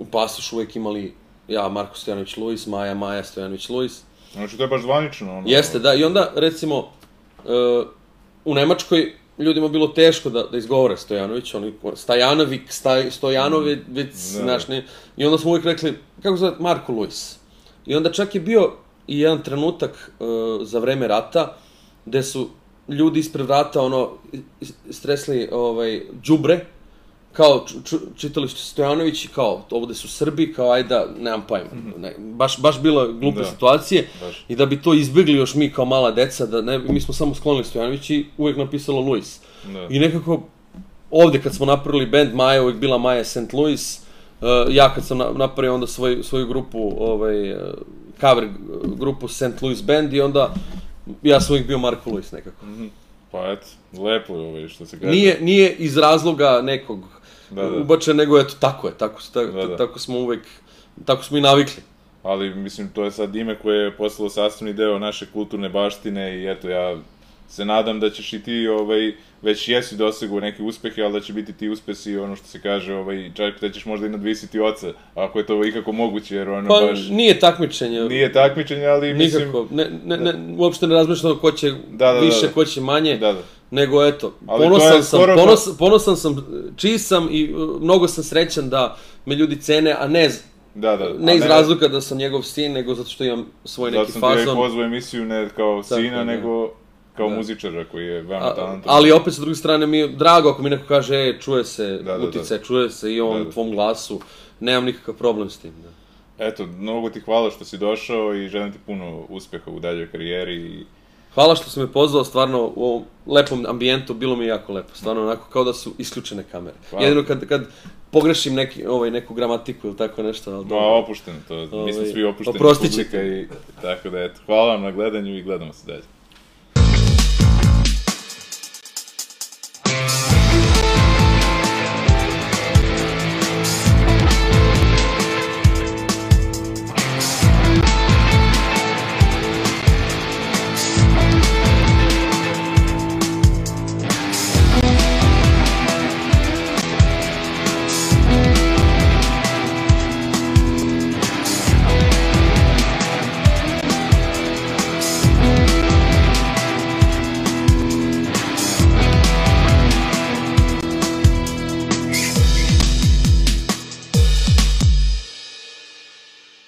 [SPEAKER 2] u pasošu uvek imali ja, Marko Stojanović Luis, Maja, Maja Stojanović Luis.
[SPEAKER 1] Znači, to je baš zvanično. Ono,
[SPEAKER 2] Jeste, da, i onda, recimo, uh, u Nemačkoj ljudima bilo teško da, da izgovore Stojanović, oni Stajanović, Staj, Stojanović,
[SPEAKER 1] Da.
[SPEAKER 2] znaš, ne, i onda smo uvijek rekli, kako se zove, Marko Luis. I onda čak je bio i jedan trenutak uh, za vreme rata, gde su ljudi ispred vrata, ono, stresli, ovaj, đubre, kao čitali ste Stojanović i kao ovde su Srbi, kao ajde da, nemam pojma. Ne, baš, baš bilo glupe
[SPEAKER 1] Da.
[SPEAKER 2] situacije
[SPEAKER 1] Baš.
[SPEAKER 2] i da bi to izbjegli još mi kao mala deca, da ne, mi smo samo sklonili Stojanović i uvijek napisalo Luis.
[SPEAKER 1] Da.
[SPEAKER 2] I nekako ovde kad smo napravili band Maja, uvijek bila Maja St. Louis, uh, ja kad sam na, napravio onda svoj, svoju grupu, ovaj, uh, cover grupu St. Louis Band i onda ja sam uvijek bio Marko Luis nekako.
[SPEAKER 1] Pa eto, lepo je ovaj, što se kaže.
[SPEAKER 2] Nije, nije iz razloga nekog
[SPEAKER 1] Da, da.
[SPEAKER 2] ubačen, nego eto, tako je, tako, tako,
[SPEAKER 1] Da, da.
[SPEAKER 2] tako smo uvek, tako smo i navikli.
[SPEAKER 1] Ali, mislim, to je sad ime koje je postalo sastavni deo naše kulturne baštine i eto, ja se nadam da ćeš i ti, ovaj, već jesi dosegao neke uspehe, ali da će biti ti uspesi ono što se kaže, ovaj, čak da ćeš možda i nadvisiti oca, ako je to ikako moguće, jer ono
[SPEAKER 2] Pa
[SPEAKER 1] baš
[SPEAKER 2] nije takmičenje,
[SPEAKER 1] nije takmičenje, ali mislim...
[SPEAKER 2] nikako, ne, ne, ne, uopšte ne razmišljam ko će
[SPEAKER 1] Da, da, da,
[SPEAKER 2] više,
[SPEAKER 1] da.
[SPEAKER 2] ko će manje.
[SPEAKER 1] Da, da.
[SPEAKER 2] Nego eto,
[SPEAKER 1] Ali
[SPEAKER 2] ponosan sam,
[SPEAKER 1] skoro-
[SPEAKER 2] ponos, ponosan sam čiji sam i uh, mnogo sam srećan da me ljudi cene, a ne, z-
[SPEAKER 1] Da, da.
[SPEAKER 2] ne iz razloga da sam njegov sin, nego zato što imam svoj neki
[SPEAKER 1] Zato sam
[SPEAKER 2] fazon.
[SPEAKER 1] pozvao emisiju ne kao sina,
[SPEAKER 2] da.
[SPEAKER 1] nego kao
[SPEAKER 2] Da.
[SPEAKER 1] muzičara koji je veoma talentovan.
[SPEAKER 2] ali opet sa druge strane mi je drago ako mi neko kaže, e, čuje se
[SPEAKER 1] Da, da, da.
[SPEAKER 2] uticaj, čuje se i on
[SPEAKER 1] Da, da.
[SPEAKER 2] tvom glasu. nemam nikakav problem s tim. Da.
[SPEAKER 1] Eto, mnogo ti hvala što si došao i želim ti puno uspeha u daljoj karijeri i
[SPEAKER 2] Hvala što si me pozvao, stvarno u ovom lepom ambijentu, bilo mi je jako lepo, stvarno onako kao da su isključene kamere.
[SPEAKER 1] Hvala.
[SPEAKER 2] Jedino kad, kad pogrešim neki, ovaj, neku gramatiku ili tako nešto, ali
[SPEAKER 1] Ma, opušteno to, mi smo
[SPEAKER 2] Ovaj,
[SPEAKER 1] svi opušteni publika i tako da eto, hvala vam na gledanju i gledamo se dalje.